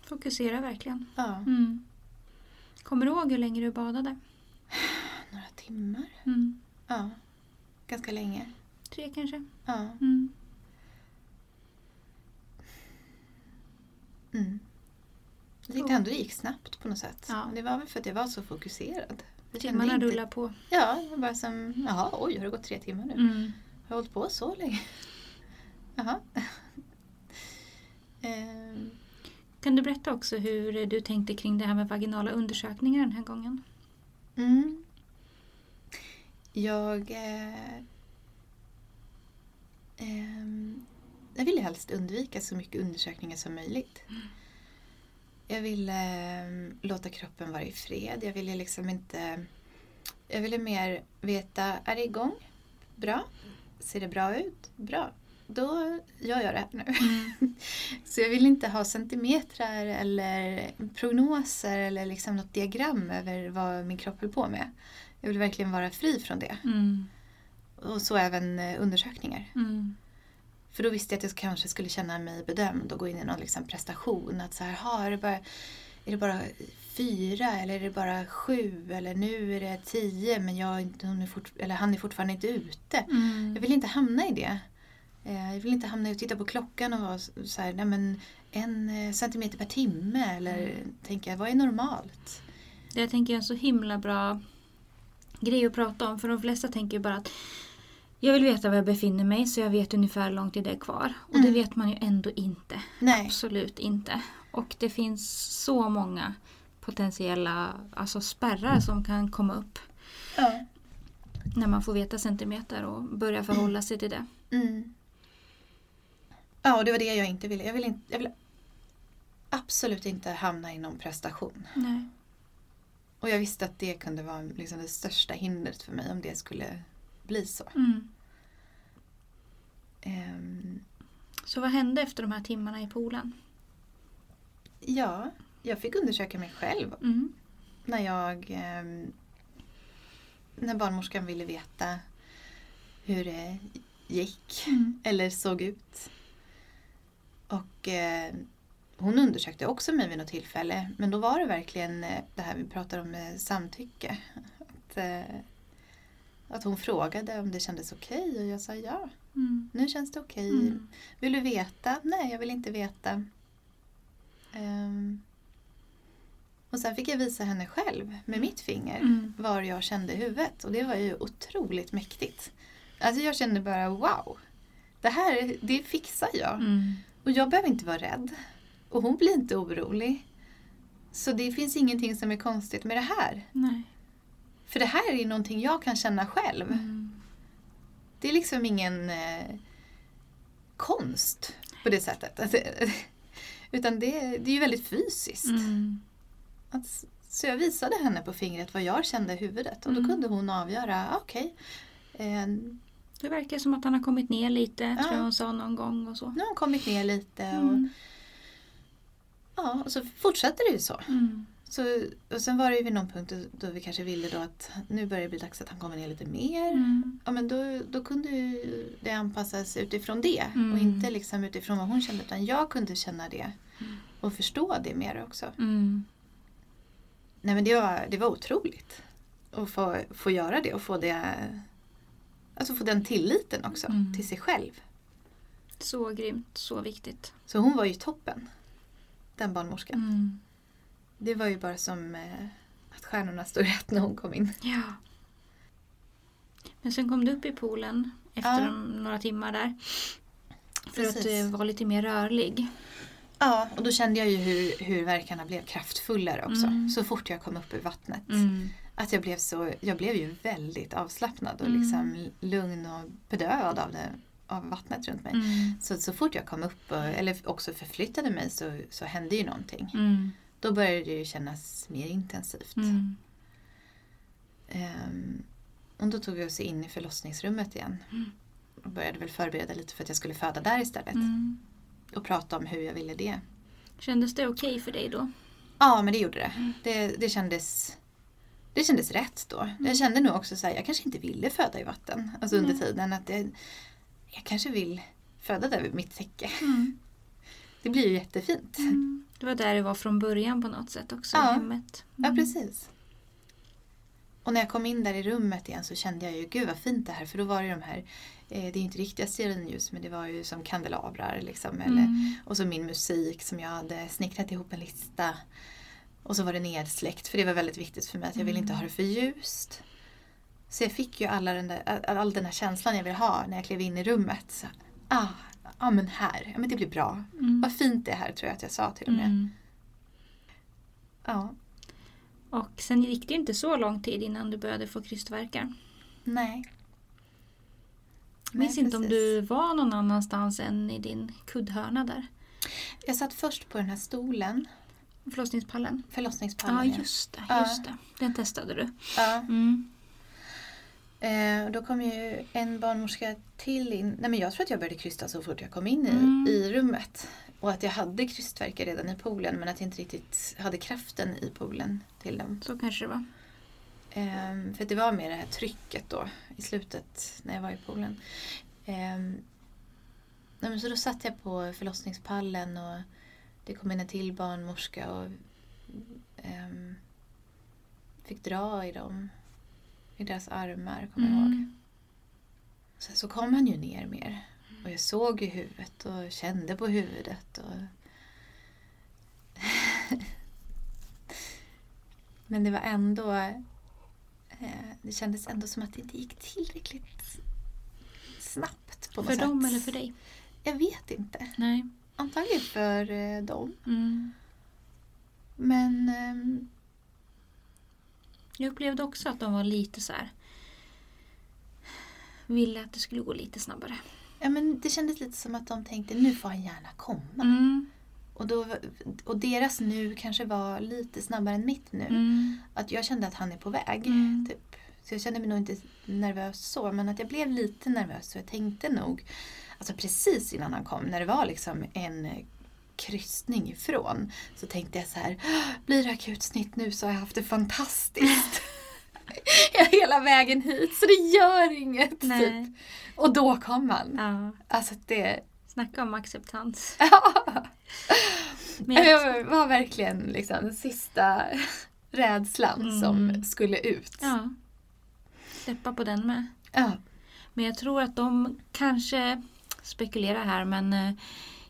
Speaker 1: Fokusera verkligen.
Speaker 2: ja,
Speaker 1: Mm. Kommer du ihåg hur länge du badade?
Speaker 2: några timmar.
Speaker 1: Mm.
Speaker 2: Ja, ganska länge.
Speaker 1: Tre kanske?
Speaker 2: Ja.
Speaker 1: Mm.
Speaker 2: Mm. Jag tyckte ändå det gick snabbt på något sätt.
Speaker 1: Ja.
Speaker 2: Det var väl för att jag var så fokuserad. Jag
Speaker 1: Timmarna
Speaker 2: inte-
Speaker 1: rullar på.
Speaker 2: Ja, var bara som, jaha, oj, har det gått tre timmar nu?
Speaker 1: Mm.
Speaker 2: Har jag hållit på så länge? Jaha. Ehm,
Speaker 1: Kan du berätta också hur du tänkte kring det här med vaginala undersökningar den här gången?
Speaker 2: mm. Jag... Eh, ehm, jag ville helst undvika så mycket undersökningar som möjligt. Jag ville eh, låta kroppen vara i fred. Jag ville liksom inte... Jag ville mer veta, är det igång? Bra. Ser det bra ut? Bra. Då gör jag det här nu. Så jag vill inte ha centimetrar eller prognoser eller liksom något diagram över vad min kropp höll på med. Jag vill verkligen vara fri från det.
Speaker 1: Mm.
Speaker 2: Och så även eh, undersökningar.
Speaker 1: Mm.
Speaker 2: För då visste jag att jag kanske skulle känna mig bedömd och gå in i någon liksom prestation. Att så här, ha, är, det bara, är det bara fyra eller är det bara sju eller nu är det tio men jag, hon är fort, eller han är fortfarande inte ute.
Speaker 1: Mm.
Speaker 2: Jag vill inte hamna i det. Eh, Jag vill inte hamna att titta på klockan och vara så här, nej men en eh, centimeter per timme eller tänka, vad är normalt?
Speaker 1: Det jag tänker är en så himla bra grej att prata om. För de flesta tänker ju bara att jag vill veta var jag befinner mig så jag vet ungefär hur lång tid det är kvar. Och det
Speaker 2: Mm.
Speaker 1: vet man ju ändå inte.
Speaker 2: Nej.
Speaker 1: Absolut inte. Och det finns så många potentiella alltså spärrar som kan komma upp.
Speaker 2: Ja.
Speaker 1: När man får veta centimeter och börja förhålla sig till det.
Speaker 2: Mm. Ja, och det var det jag inte ville. Jag ville, inte, jag ville absolut inte hamna i någon prestation.
Speaker 1: Nej.
Speaker 2: Och jag visste att det kunde vara liksom det största hindret för mig om det skulle bli så.
Speaker 1: Mm.
Speaker 2: Ehm,
Speaker 1: Så vad hände efter de här timmarna i poolen?
Speaker 2: ja, jag fick undersöka mig själv
Speaker 1: Mm.
Speaker 2: när jag ehm, när barnmorskan ville veta hur det gick
Speaker 1: Mm.
Speaker 2: eller såg ut. Och eh, hon undersökte också mig vid något tillfälle men då var det verkligen eh, det här vi pratar om med samtycke. Att, eh, att hon frågade om det kändes okej och jag sa ja,
Speaker 1: Mm.
Speaker 2: nu känns det okej.
Speaker 1: Mm.
Speaker 2: Vill du veta? Nej, jag vill inte veta. Ehm, och sen fick jag visa henne själv med mitt finger
Speaker 1: Mm.
Speaker 2: var jag kände i huvudet och det var ju otroligt mäktigt. Alltså jag kände bara wow, det här det fixar jag.
Speaker 1: Mm.
Speaker 2: Och jag behöver inte vara rädd. Och hon blir inte orolig. Så det finns ingenting som är konstigt med det här.
Speaker 1: Nej.
Speaker 2: För det här är någonting jag kan känna själv.
Speaker 1: Mm.
Speaker 2: Det är liksom ingen eh, konst på det sättet. Alltså, utan det, det är ju väldigt fysiskt.
Speaker 1: Mm.
Speaker 2: Att, så jag visade henne på fingret vad jag kände i huvudet och då
Speaker 1: Mm.
Speaker 2: kunde hon avgöra, okej. eh,
Speaker 1: Det verkar som att han har kommit ner lite,
Speaker 2: Ja.
Speaker 1: tror jag hon sa någon gång och så.
Speaker 2: nu har hon kommit ner lite och,
Speaker 1: Mm.
Speaker 2: ja, och så fortsatte det ju så.
Speaker 1: Mm.
Speaker 2: så. Och sen var det ju vid någon punkt då, vi kanske ville då att nu börjar det bli dags att han kommer ner lite mer.
Speaker 1: Mm.
Speaker 2: Ja, men då, då kunde ju det anpassas utifrån det
Speaker 1: Mm.
Speaker 2: och inte liksom utifrån vad hon kände utan jag kunde känna det
Speaker 1: Mm.
Speaker 2: och förstå det mer också.
Speaker 1: Mm.
Speaker 2: Nej men det var, det var otroligt att få, få göra det och få det Alltså få den tilliten också
Speaker 1: Mm.
Speaker 2: till sig själv.
Speaker 1: Så grymt, så viktigt.
Speaker 2: Så hon var ju toppen. Den barnmorskan.
Speaker 1: Mm.
Speaker 2: Det var ju bara som eh, att stjärnorna stod rätt när hon kom in.
Speaker 1: Ja. Men sen kom du upp i poolen efter
Speaker 2: Ja.
Speaker 1: de, några timmar där. För att
Speaker 2: Precis.
Speaker 1: eh, vara lite mer rörlig.
Speaker 2: Ja, och då kände jag ju hur, hur verkarna blev kraftfullare också.
Speaker 1: Mm.
Speaker 2: Så fort jag kom upp ur vattnet.
Speaker 1: Mm.
Speaker 2: Att jag blev så, jag blev ju väldigt avslappnad och
Speaker 1: Mm.
Speaker 2: liksom lugn och bedövad av, det, av vattnet runt mig.
Speaker 1: Mm.
Speaker 2: Så, så fort jag kom upp, och, eller också förflyttade mig så, så hände ju någonting.
Speaker 1: Mm.
Speaker 2: Då började det ju kännas mer intensivt. Ehm, och då tog vi oss in i förlossningsrummet igen.
Speaker 1: Mm.
Speaker 2: Och började väl förbereda lite för att jag skulle föda där istället.
Speaker 1: Mm.
Speaker 2: Och prata om hur jag ville det.
Speaker 1: Kändes det okej för dig då?
Speaker 2: Ja, men det gjorde det. Det, det, kändes, det kändes rätt då. Jag kände nog också att jag kanske inte ville föda i vatten. Alltså under
Speaker 1: Nej.
Speaker 2: tiden. Att det, jag kanske vill föda där vid mitt täcke.
Speaker 1: Mm.
Speaker 2: Det blir ju jättefint.
Speaker 1: Mm. Det var där det var från början på något sätt också
Speaker 2: Ja.
Speaker 1: i hemmet.
Speaker 2: Ja,
Speaker 1: Mm.
Speaker 2: precis. Och när jag kom in där i rummet igen så kände jag ju, gud vad fint det här. För då var det de här, eh, det är ju inte riktiga stearinljus men det var ju som kandelabrar liksom. Eller,
Speaker 1: Mm.
Speaker 2: Och så min musik som jag hade snickrat ihop en lista. Och så var det nedsläckt för det var väldigt viktigt för mig att jag ville inte ha det för ljust. Så jag fick ju alla den där, all, den här känslan jag vill ha när jag klev in i rummet. Så, ah, ja men här, ja men det blir bra.
Speaker 1: Mm.
Speaker 2: Vad fint det är här tror jag att jag sa till och med.
Speaker 1: Mm.
Speaker 2: Ja,
Speaker 1: Och sen gick det ju inte så lång tid innan du började få krystvärkar.
Speaker 2: nej.
Speaker 1: Jag minns
Speaker 2: Nej,
Speaker 1: inte om du var någon annanstans än i din kuddhörna där.
Speaker 2: Jag satt först på den här stolen,
Speaker 1: Förlossningspallen.
Speaker 2: förlossningspallen.
Speaker 1: Ja, just det.
Speaker 2: Ja.
Speaker 1: Just det. Den testade du.
Speaker 2: Ja.
Speaker 1: Mm.
Speaker 2: Eh, och då kom ju en barnmorska till in. Nej men jag tror att jag började krysta så fort jag kom in i,
Speaker 1: Mm.
Speaker 2: i rummet. Och att jag hade krystvärkar redan i poolen men att jag inte riktigt hade kraften i poolen till dem.
Speaker 1: Så kanske det var.
Speaker 2: Eh, för det var mer det här trycket då i slutet när jag var i poolen. Eh, nej men så då satt jag på förlossningspallen och det kom in en till barnmorska och ehm, fick dra i dem. I deras armar, kommer jag ihåg.
Speaker 1: Mm.
Speaker 2: Sen så kom han ju ner mer. Och jag såg ju huvudet och kände på huvudet. Och... Men det var ändå... Eh, det kändes ändå som att det inte gick tillräckligt snabbt på något
Speaker 1: För
Speaker 2: sätt.
Speaker 1: dem eller för dig?
Speaker 2: Jag vet inte.
Speaker 1: Nej.
Speaker 2: Antagligen för eh, dem.
Speaker 1: Mm.
Speaker 2: Men... ehm,
Speaker 1: Jag upplevde också att de var lite så här ville att det skulle gå lite snabbare.
Speaker 2: Ja, men det kändes lite som att de tänkte nu får han gärna komma.
Speaker 1: Mm.
Speaker 2: Och, då, och deras nu kanske var lite snabbare än mitt nu.
Speaker 1: Mm.
Speaker 2: Att jag kände att han är på väg.
Speaker 1: Mm.
Speaker 2: Typ. Så jag kände mig nog inte nervös så, men att jag blev lite nervös. Så jag tänkte nog, alltså precis innan han kom, när det var liksom en kryssning ifrån, så tänkte jag så här, blir det akutsnitt nu så har jag haft det fantastiskt. Hela vägen hit, så det gör inget.
Speaker 1: Nej.
Speaker 2: Typ. Och då kom han.
Speaker 1: Ja.
Speaker 2: Alltså det...
Speaker 1: Snacka om acceptans.
Speaker 2: Ja.
Speaker 1: Men jag,
Speaker 2: var verkligen liksom den sista rädslan
Speaker 1: Mm.
Speaker 2: som skulle ut.
Speaker 1: ja. Släppa på den med.
Speaker 2: Ja.
Speaker 1: Men jag tror att de kanske spekulerar här men eh,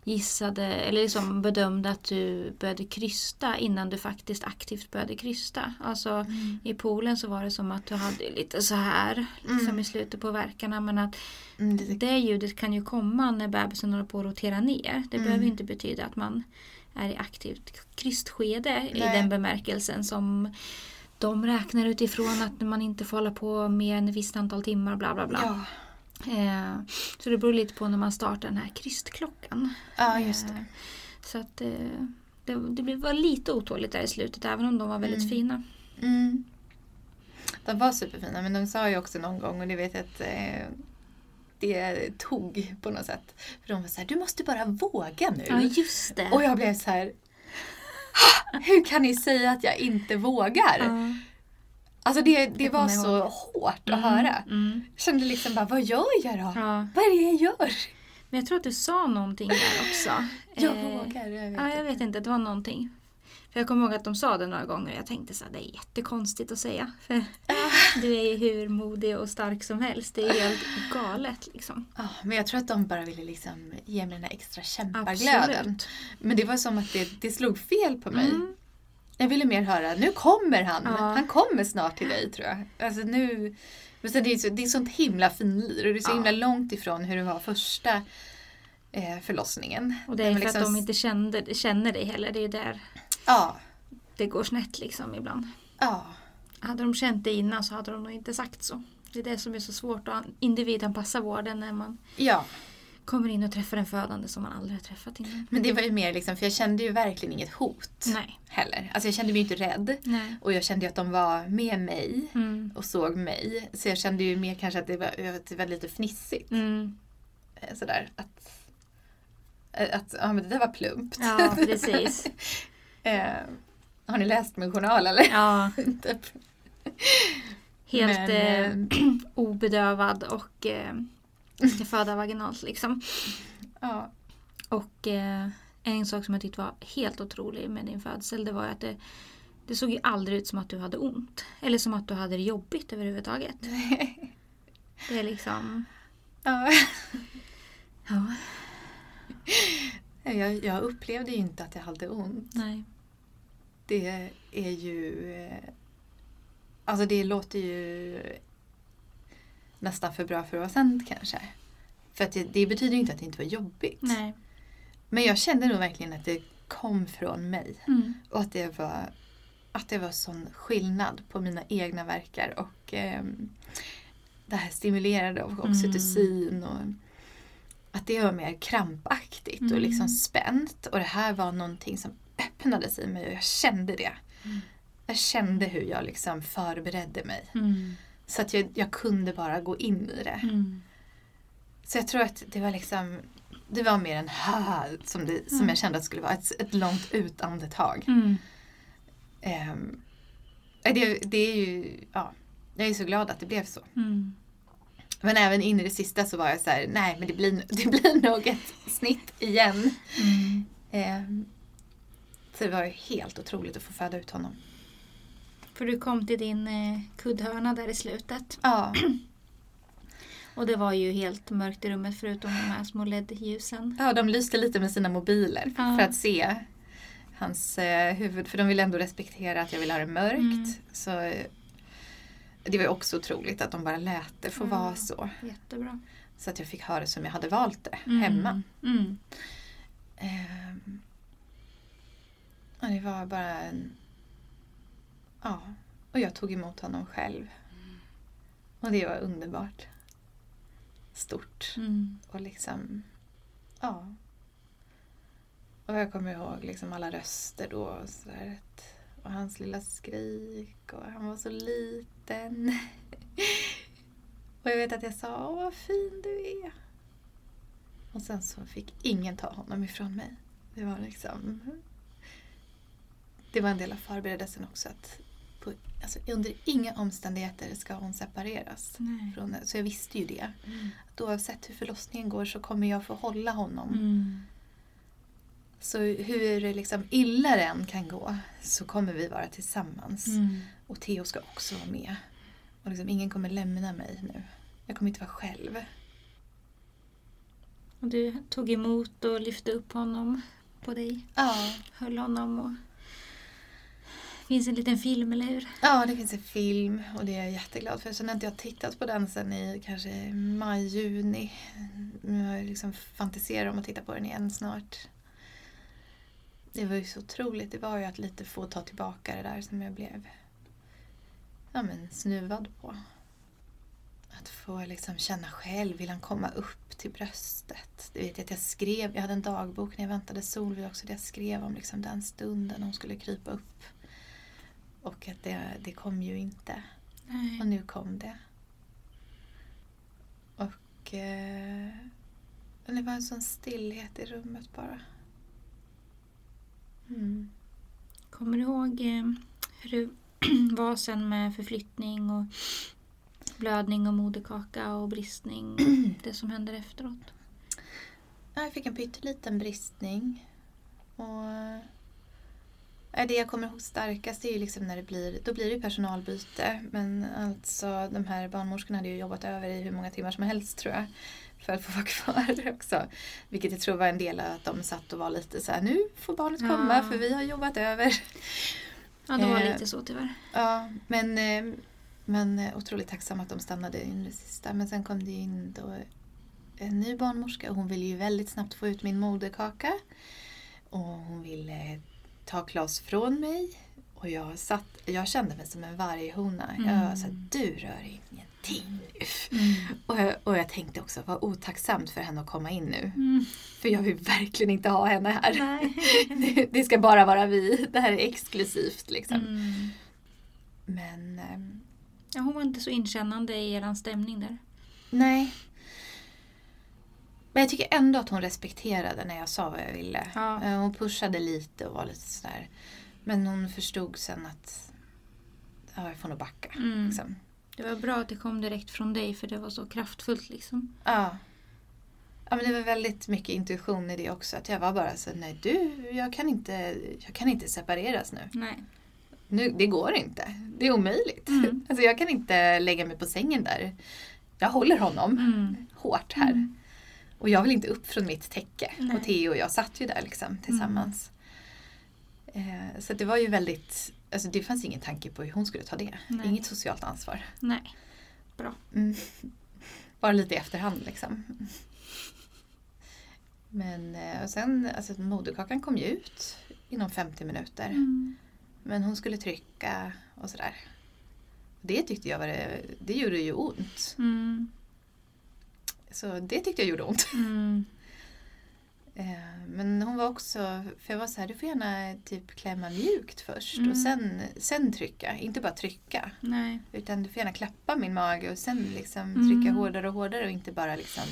Speaker 1: gissade eller liksom bedömde att du började krysta innan du faktiskt aktivt började krysta. Alltså i poolen så var det som att du hade lite så här liksom
Speaker 2: Mm.
Speaker 1: i slutet på verkarna men att
Speaker 2: Mm, lite
Speaker 1: det ljudet kan ju komma när bebisen håller på att rotera ner. Det
Speaker 2: Mm.
Speaker 1: behöver inte betyda att man är i aktivt krystskede i
Speaker 2: Nej.
Speaker 1: den bemärkelsen som de räknar utifrån att man inte får hålla på mer än ett visst antal timmar bla bla bla.
Speaker 2: Ja.
Speaker 1: Eh, så det beror lite på när man startar den här krystklockan.
Speaker 2: ja, just det.
Speaker 1: Eh, så att eh, det, det blev- var lite otåligt där i slutet även om de var väldigt
Speaker 2: Mm.
Speaker 1: fina.
Speaker 2: Mm. De var superfina men de sa ju också någon gång och det vet jag att eh, det tog på något sätt. För de var så här, du måste bara våga nu.
Speaker 1: Ja just det.
Speaker 2: och jag blev så här, "Ah, hur kan ni säga att jag inte vågar?
Speaker 1: Ja.
Speaker 2: Alltså det, det var så
Speaker 1: ihåg
Speaker 2: hårt att
Speaker 1: Mm,
Speaker 2: höra.
Speaker 1: Mm.
Speaker 2: Jag kände liksom bara, vad gör jag då?
Speaker 1: Ja.
Speaker 2: Vad är det jag gör?
Speaker 1: Men jag tror att du sa någonting där också.
Speaker 2: Jag
Speaker 1: Eh,
Speaker 2: vågar. Jag vet
Speaker 1: Ja, jag vet inte. Det var någonting. För jag kommer ihåg att de sa det några gånger och jag tänkte så här, det är jättekonstigt att säga. För du är ju hur modig och stark som helst. Det är helt galet liksom.
Speaker 2: Ja, men jag tror att de bara ville liksom ge mig den här extra kämpaglöden.
Speaker 1: Absolut.
Speaker 2: Men det var som att det, det slog fel på mig.
Speaker 1: Mm.
Speaker 2: Jag ville mer höra, nu kommer han.
Speaker 1: Ja.
Speaker 2: Han kommer snart till dig tror jag. Alltså nu, men sen det, är så, det är sånt himla finlir och det är så
Speaker 1: Ja.
Speaker 2: himla långt ifrån hur det var första eh, förlossningen.
Speaker 1: Och det är för att
Speaker 2: liksom-
Speaker 1: de inte kände, känner dig heller. Det är där
Speaker 2: Ja,
Speaker 1: det går snett liksom ibland.
Speaker 2: ja.
Speaker 1: Hade de känt det innan så hade de nog inte sagt så. Det är det som är så svårt att individanpassa vården när man
Speaker 2: Ja,
Speaker 1: kommer in och träffar en födande som man aldrig har träffat innan.
Speaker 2: men det var ju mer liksom, för jag kände ju verkligen inget hot
Speaker 1: Nej.
Speaker 2: heller. Alltså jag kände mig ju inte rädd.
Speaker 1: Nej.
Speaker 2: Och jag kände ju att de var med mig
Speaker 1: Mm.
Speaker 2: och såg mig. Så jag kände ju mer kanske att det var, det var lite fnissigt.
Speaker 1: Mm.
Speaker 2: Eh, Sådär att, eh, att ja, men det där var plumpt.
Speaker 1: Ja, precis.
Speaker 2: eh, har ni läst min journal eller?
Speaker 1: Ja,
Speaker 2: Typ.
Speaker 1: helt
Speaker 2: Men,
Speaker 1: eh,
Speaker 2: eh,
Speaker 1: obedövad och eh, ska föda vaginalt liksom.
Speaker 2: ja.
Speaker 1: Och eh, en sak som jag tyckte var helt otrolig med din födsel det var att det, det såg ju aldrig ut som att du hade ont. Eller som att du hade det jobbigt överhuvudtaget. Det är liksom...
Speaker 2: ja.
Speaker 1: Ja,
Speaker 2: Jag, jag upplevde ju inte att jag hade ont.
Speaker 1: nej.
Speaker 2: Det är ju... eh, Alltså det låter ju nästan för bra för att vara sant kanske. För att det, det betyder ju inte att det inte var jobbigt.
Speaker 1: Nej.
Speaker 2: Men jag kände nog verkligen att det kom från mig.
Speaker 1: Mm.
Speaker 2: Och att det var, att det var sån skillnad på mina egna verkar och ehm, det här stimulerade av oxytocin och att det var mer krampaktigt och
Speaker 1: Mm.
Speaker 2: liksom spänt. Och det här var någonting som öppnades i mig och jag kände det.
Speaker 1: Mm.
Speaker 2: Jag kände hur jag liksom förberedde mig.
Speaker 1: Mm.
Speaker 2: Så att jag, jag kunde bara gå in i det.
Speaker 1: Mm.
Speaker 2: Så jag tror att det var liksom det var mer en här som, det, som
Speaker 1: Mm.
Speaker 2: jag kände att det skulle vara. Ett, ett långt utandetag.
Speaker 1: Mm.
Speaker 2: Ehm, det, det är ju, ja, jag är så glad att det blev så.
Speaker 1: Mm.
Speaker 2: Men även in i det sista så var jag så här, nej men det blir, det blir nog ett snitt igen.
Speaker 1: Mm.
Speaker 2: Ehm, så det var helt otroligt att få föda ut honom.
Speaker 1: För du kom till din eh, kuddhörna där i slutet.
Speaker 2: Ja,
Speaker 1: Och det var ju helt mörkt i rummet förutom de här små LED-ljusen.
Speaker 2: ja de lyste lite med sina mobiler
Speaker 1: Ja.
Speaker 2: för att se hans eh, huvud. För de ville ändå respektera att jag ville ha det mörkt.
Speaker 1: Mm.
Speaker 2: Så eh, det var ju också otroligt att de bara lät det få
Speaker 1: Ja.
Speaker 2: vara så.
Speaker 1: Jättebra.
Speaker 2: Så att jag fick ha det som jag hade valt det
Speaker 1: Mm.
Speaker 2: hemma.
Speaker 1: Mm.
Speaker 2: Ja, det var bara en... Ja, och jag tog emot honom själv. Och det var underbart. stort.
Speaker 1: Mm.
Speaker 2: Och liksom, ja. Och jag kommer ihåg liksom alla röster då. Och, så där, och hans lilla skrik och han var så liten. och jag vet att jag sa, åh vad fin du är. Och sen så fick ingen ta honom ifrån mig. Det var liksom... Det var en del av förberedelsen också. Att på, alltså, under inga omständigheter ska hon separeras. Från, så jag visste ju det.
Speaker 1: Mm.
Speaker 2: Att oavsett hur förlossningen går så kommer jag få hålla honom.
Speaker 1: Mm.
Speaker 2: Så hur liksom illa det än kan gå så kommer vi vara tillsammans.
Speaker 1: Mm.
Speaker 2: Och Theo ska också vara med. Och liksom, ingen kommer lämna mig nu. Jag kommer inte vara själv.
Speaker 1: Och du tog emot och lyfte upp honom på dig.
Speaker 2: Ja,
Speaker 1: Höll honom och... Det finns en liten film, eller hur?
Speaker 2: ja det finns en film och det är jag jätteglad för. Sen har inte jag tittat på den sen i kanske maj, juni. Nu har jag liksom fantiserat om att titta på den igen snart. Det var ju så otroligt. Det var ju att lite få ta tillbaka det där som jag blev ja, men, snuvad på. Att få liksom känna själv, vill han komma upp till bröstet? Det vet jag att jag skrev, jag hade en dagbok när jag väntade Solveig också, där jag skrev om liksom den stunden hon skulle krypa upp. Och att det, det kom ju inte.
Speaker 1: Nej.
Speaker 2: Och nu kom det. Och eh, det var en sån stillhet i rummet bara. Mm.
Speaker 1: Kommer du ihåg eh, hur det var sen med förflyttning och blödning och moderkaka och bristning? det som händer efteråt?
Speaker 2: Ja, Jag fick en pytteliten bristning. Och det jag kommer ihåg starkast är ju liksom när det blir, då blir det personalbyte. Men alltså de här barnmorskorna hade ju jobbat över i hur många timmar som helst tror jag. För att få vara kvar också. Vilket jag tror var en del av att de satt och var lite så här, nu får barnet komma
Speaker 1: Ja.
Speaker 2: för vi har jobbat över.
Speaker 1: Ja, det var
Speaker 2: Eh,
Speaker 1: lite så tyvärr.
Speaker 2: Ja, men, eh, men eh, otroligt tacksam att de stannade in det sista. Men sen kom det in då en ny barnmorska och hon ville ju väldigt snabbt få ut min moderkaka. Och hon ville ta Klas från mig. Och jag, satt, jag kände mig som en varghona. Jag
Speaker 1: Mm.
Speaker 2: så här, du rör ingenting nu.
Speaker 1: Mm.
Speaker 2: Och jag, och jag tänkte också, vad otacksamt för henne att komma in nu.
Speaker 1: Mm.
Speaker 2: För jag vill verkligen inte ha henne här.
Speaker 1: Nej.
Speaker 2: Det, det ska bara vara vi. Det här är exklusivt liksom.
Speaker 1: Mm.
Speaker 2: Men ehm,
Speaker 1: Ja, hon var inte så inkännande i er stämning där.
Speaker 2: Nej. Men jag tycker ändå att hon respekterade när jag sa vad jag ville.
Speaker 1: Ja.
Speaker 2: Eh, Hon pushade lite och var lite sådär. Men hon förstod sen att ja, jag får nog backa.
Speaker 1: Mm.
Speaker 2: Liksom.
Speaker 1: Det var bra att det kom direkt från dig för det var så kraftfullt liksom.
Speaker 2: Ja. ja, men det var väldigt mycket intuition i det också. Att jag var bara så nej du, jag kan inte, jag kan inte separeras nu.
Speaker 1: Nej.
Speaker 2: nu. Det går inte. Det är omöjligt.
Speaker 1: Mm.
Speaker 2: Alltså, jag kan inte lägga mig på sängen där. Jag håller honom
Speaker 1: Mm.
Speaker 2: hårt här.
Speaker 1: Mm.
Speaker 2: Och jag vill inte upp från mitt täcke.
Speaker 1: Nej.
Speaker 2: Och Theo och jag satt ju där liksom tillsammans. Eh, så det var ju väldigt, alltså det fanns ingen tanke på hur hon skulle ta det.
Speaker 1: Nej.
Speaker 2: Inget socialt ansvar.
Speaker 1: Nej.
Speaker 2: Mm. Bara lite i efterhand liksom. Men eh, och sen, alltså moderkakan kom ju ut inom 50 minuter.
Speaker 1: Mm.
Speaker 2: Men hon skulle trycka och sådär. Det tyckte jag var det, det gjorde ju ont.
Speaker 1: Mm.
Speaker 2: Så det tyckte jag gjorde ont.
Speaker 1: Mm.
Speaker 2: Eh, Men hon var också, för jag var så här, du får gärna typ klämma mjukt först
Speaker 1: Mm.
Speaker 2: och sen, sen trycka. Inte bara trycka.
Speaker 1: Nej.
Speaker 2: Utan du får gärna klappa min mage och sen liksom
Speaker 1: Mm.
Speaker 2: trycka hårdare och hårdare och inte bara liksom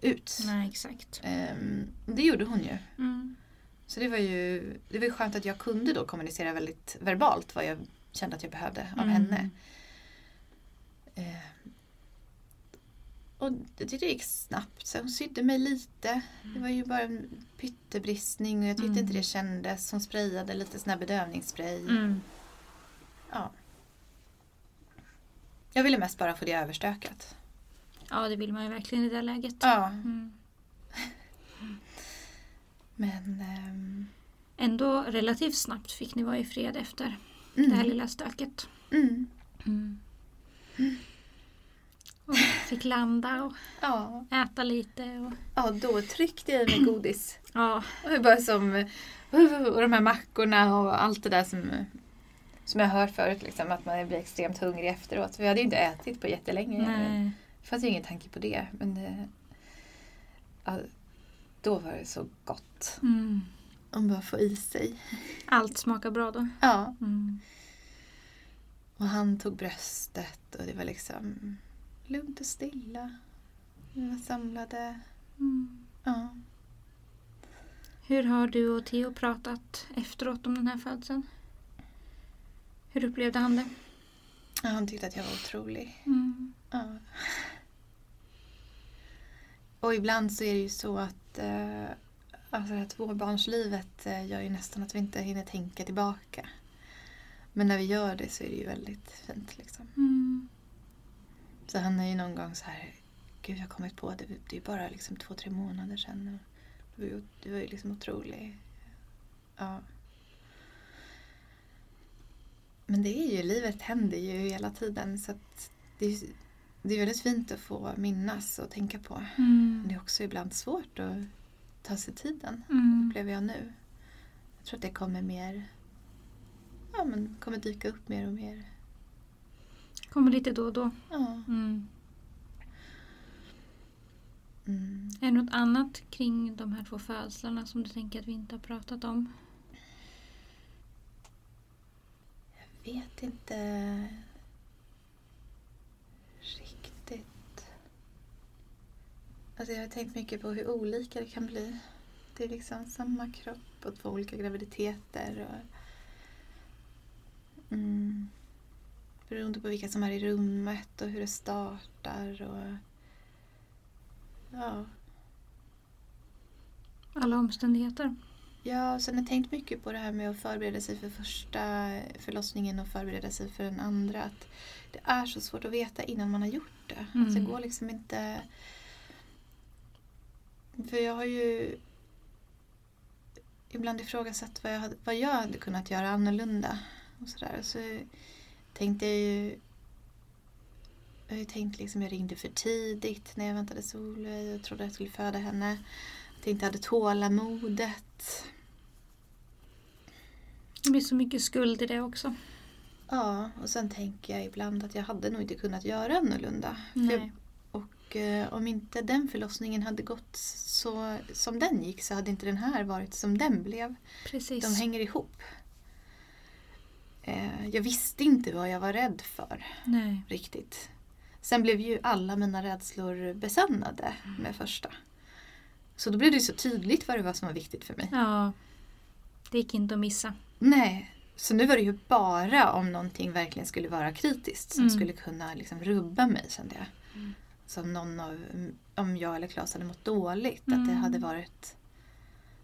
Speaker 2: ut.
Speaker 1: Nej, exakt.
Speaker 2: Ehm, det gjorde hon ju.
Speaker 1: Mm.
Speaker 2: Så det var ju det var ju skönt att jag kunde då kommunicera väldigt verbalt vad jag kände att jag behövde av
Speaker 1: Mm.
Speaker 2: henne. Och det, det gick snabbt. Så hon sydde mig lite. Det var ju bara en pyttebristning och jag tyckte
Speaker 1: Mm.
Speaker 2: inte det kändes. Hon sprayade lite sån här bedövningsspray.
Speaker 1: Mm.
Speaker 2: Ja. Jag ville mest bara få det överstökat.
Speaker 1: Ja, det vill man ju verkligen i det läget.
Speaker 2: Ja,
Speaker 1: Mm.
Speaker 2: men... ehm,
Speaker 1: Ändå relativt snabbt fick ni vara i fred efter
Speaker 2: mm,
Speaker 1: det här lilla stöket. Och fick landa och
Speaker 2: ja.
Speaker 1: äta lite. Och,
Speaker 2: ja, då tryckte jag i mig godis.
Speaker 1: ja,
Speaker 2: Och det var som, och de här mackorna och allt det där som, som jag hört förut. Liksom, att man blir extremt hungrig efteråt. Vi hade ju inte ätit på jättelänge.
Speaker 1: nej.
Speaker 2: fanns ju ingen tanke på det. Men det, ja, då var det så gott.
Speaker 1: Mm.
Speaker 2: Om bara få i sig.
Speaker 1: Allt smakar bra då.
Speaker 2: Ja.
Speaker 1: Mm.
Speaker 2: Och han tog bröstet och det var liksom lugnt och stilla. Var samlade.
Speaker 1: Mm.
Speaker 2: Ja.
Speaker 1: Hur har du och Theo pratat efteråt om den här födseln? Hur upplevde han det?
Speaker 2: Ja, Han tyckte att jag var otrolig.
Speaker 1: Mm.
Speaker 2: Ja. Och ibland så är det ju så att eh, alltså här tvåbarnslivet eh, gör ju nästan att vi inte hinner tänka tillbaka. Men när vi gör det så är det ju väldigt fint liksom.
Speaker 1: Mm.
Speaker 2: Så han är ju någon gång så här, gud jag har kommit på det, det är bara liksom två, tre månader sedan. Du var ju, du var ju liksom otrolig. Ja. Men det är ju, livet händer ju hela tiden så att det är, det är väldigt fint att få minnas och tänka på. Men
Speaker 1: Mm.
Speaker 2: det är också ibland svårt att ta sig tiden,
Speaker 1: Mm.
Speaker 2: upplever jag nu. Jag tror att det kommer mer, ja men kommer dyka upp mer och mer.
Speaker 1: Kommer lite då och då.
Speaker 2: Ja.
Speaker 1: Mm.
Speaker 2: Mm.
Speaker 1: Är det något annat kring de här två födslarna som du tänker att vi inte har pratat om?
Speaker 2: Jag vet inte riktigt. Alltså jag har tänkt mycket på hur olika det kan bli. Det är liksom samma kropp och två olika graviditeter. Och, mm, beroende på vilka som är i rummet och hur det startar. Och, ja.
Speaker 1: Alla omständigheter.
Speaker 2: Ja, och sen har jag tänkt mycket på det här med att förbereda sig för första förlossningen och förbereda sig för den andra. Att det är så svårt att veta innan man har gjort det.
Speaker 1: Mm.
Speaker 2: Alltså det går liksom inte... För jag har ju ibland ifrågasatt vad jag hade, vad jag hade kunnat göra annorlunda. Och sådär. Så tänkte jag ju... Jag har ju tänkt liksom, jag ringde för tidigt när jag väntade Solveig och trodde att jag skulle föda henne. Jag tänkte jag hade tålamodet.
Speaker 1: Det blir så mycket skuld i det också.
Speaker 2: Ja, och sen tänker jag ibland att jag hade nog inte kunnat göra annorlunda. För,
Speaker 1: Nej.
Speaker 2: och eh, om inte den förlossningen hade gått så som den gick så hade inte den här varit som den blev.
Speaker 1: Precis.
Speaker 2: De hänger ihop. Eh, jag visste inte vad jag var rädd för
Speaker 1: Nej.
Speaker 2: riktigt. Sen blev ju alla mina rädslor besannade med första. Så då blev det så tydligt vad det var som var viktigt för mig.
Speaker 1: Ja. Det gick inte att missa.
Speaker 2: Nej, så nu var det ju bara om någonting verkligen skulle vara kritiskt som
Speaker 1: Mm.
Speaker 2: skulle kunna liksom rubba mig kände jag.
Speaker 1: Mm.
Speaker 2: Som någon av, om jag eller Claes hade mått dåligt, att det
Speaker 1: Mm.
Speaker 2: hade varit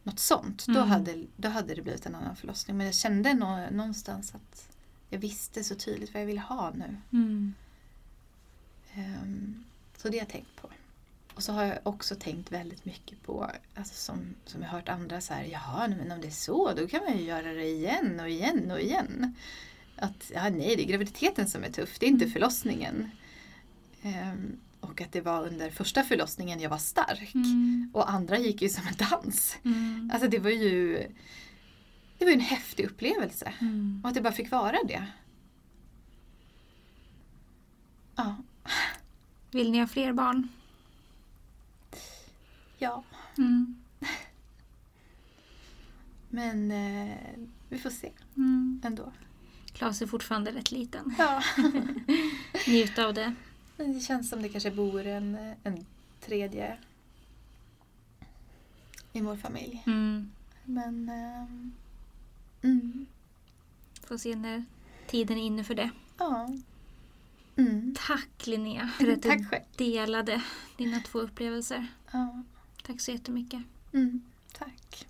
Speaker 2: något sånt. Då,
Speaker 1: Mm.
Speaker 2: hade, då hade det blivit en annan förlossning. Men jag kände nå, någonstans att jag visste så tydligt vad jag ville ha nu.
Speaker 1: Mm.
Speaker 2: Ehm, så det har jag tänkt på. Och så har jag också tänkt väldigt mycket på, alltså som, som jag hört andra så här, jaha, men om det är så, då kan man ju göra det igen och igen och igen. Att, ja, nej, det är graviditeten som är tuff, det är inte
Speaker 1: Mm.
Speaker 2: förlossningen. Ehm, och att det var under första förlossningen jag var stark.
Speaker 1: Mm.
Speaker 2: Och andra gick ju som en dans.
Speaker 1: Mm.
Speaker 2: Alltså det var ju det var en häftig upplevelse.
Speaker 1: Mm.
Speaker 2: Och att det bara fick vara det. Ja.
Speaker 1: Vill ni ha fler barn?
Speaker 2: Ja.
Speaker 1: Mm.
Speaker 2: Men eh, vi får se
Speaker 1: Mm.
Speaker 2: ändå.
Speaker 1: Klas är fortfarande rätt liten.
Speaker 2: Ja.
Speaker 1: Njut av det.
Speaker 2: Men det känns som det kanske bor en, en tredje i vår familj.
Speaker 1: Mm.
Speaker 2: Men... ehm, mm,
Speaker 1: Får se när tiden är inne för det.
Speaker 2: ja. Mm.
Speaker 1: Tack Linnea för att du delade dina två upplevelser.
Speaker 2: Ja.
Speaker 1: Tack så jättemycket.
Speaker 2: Mm. Tack.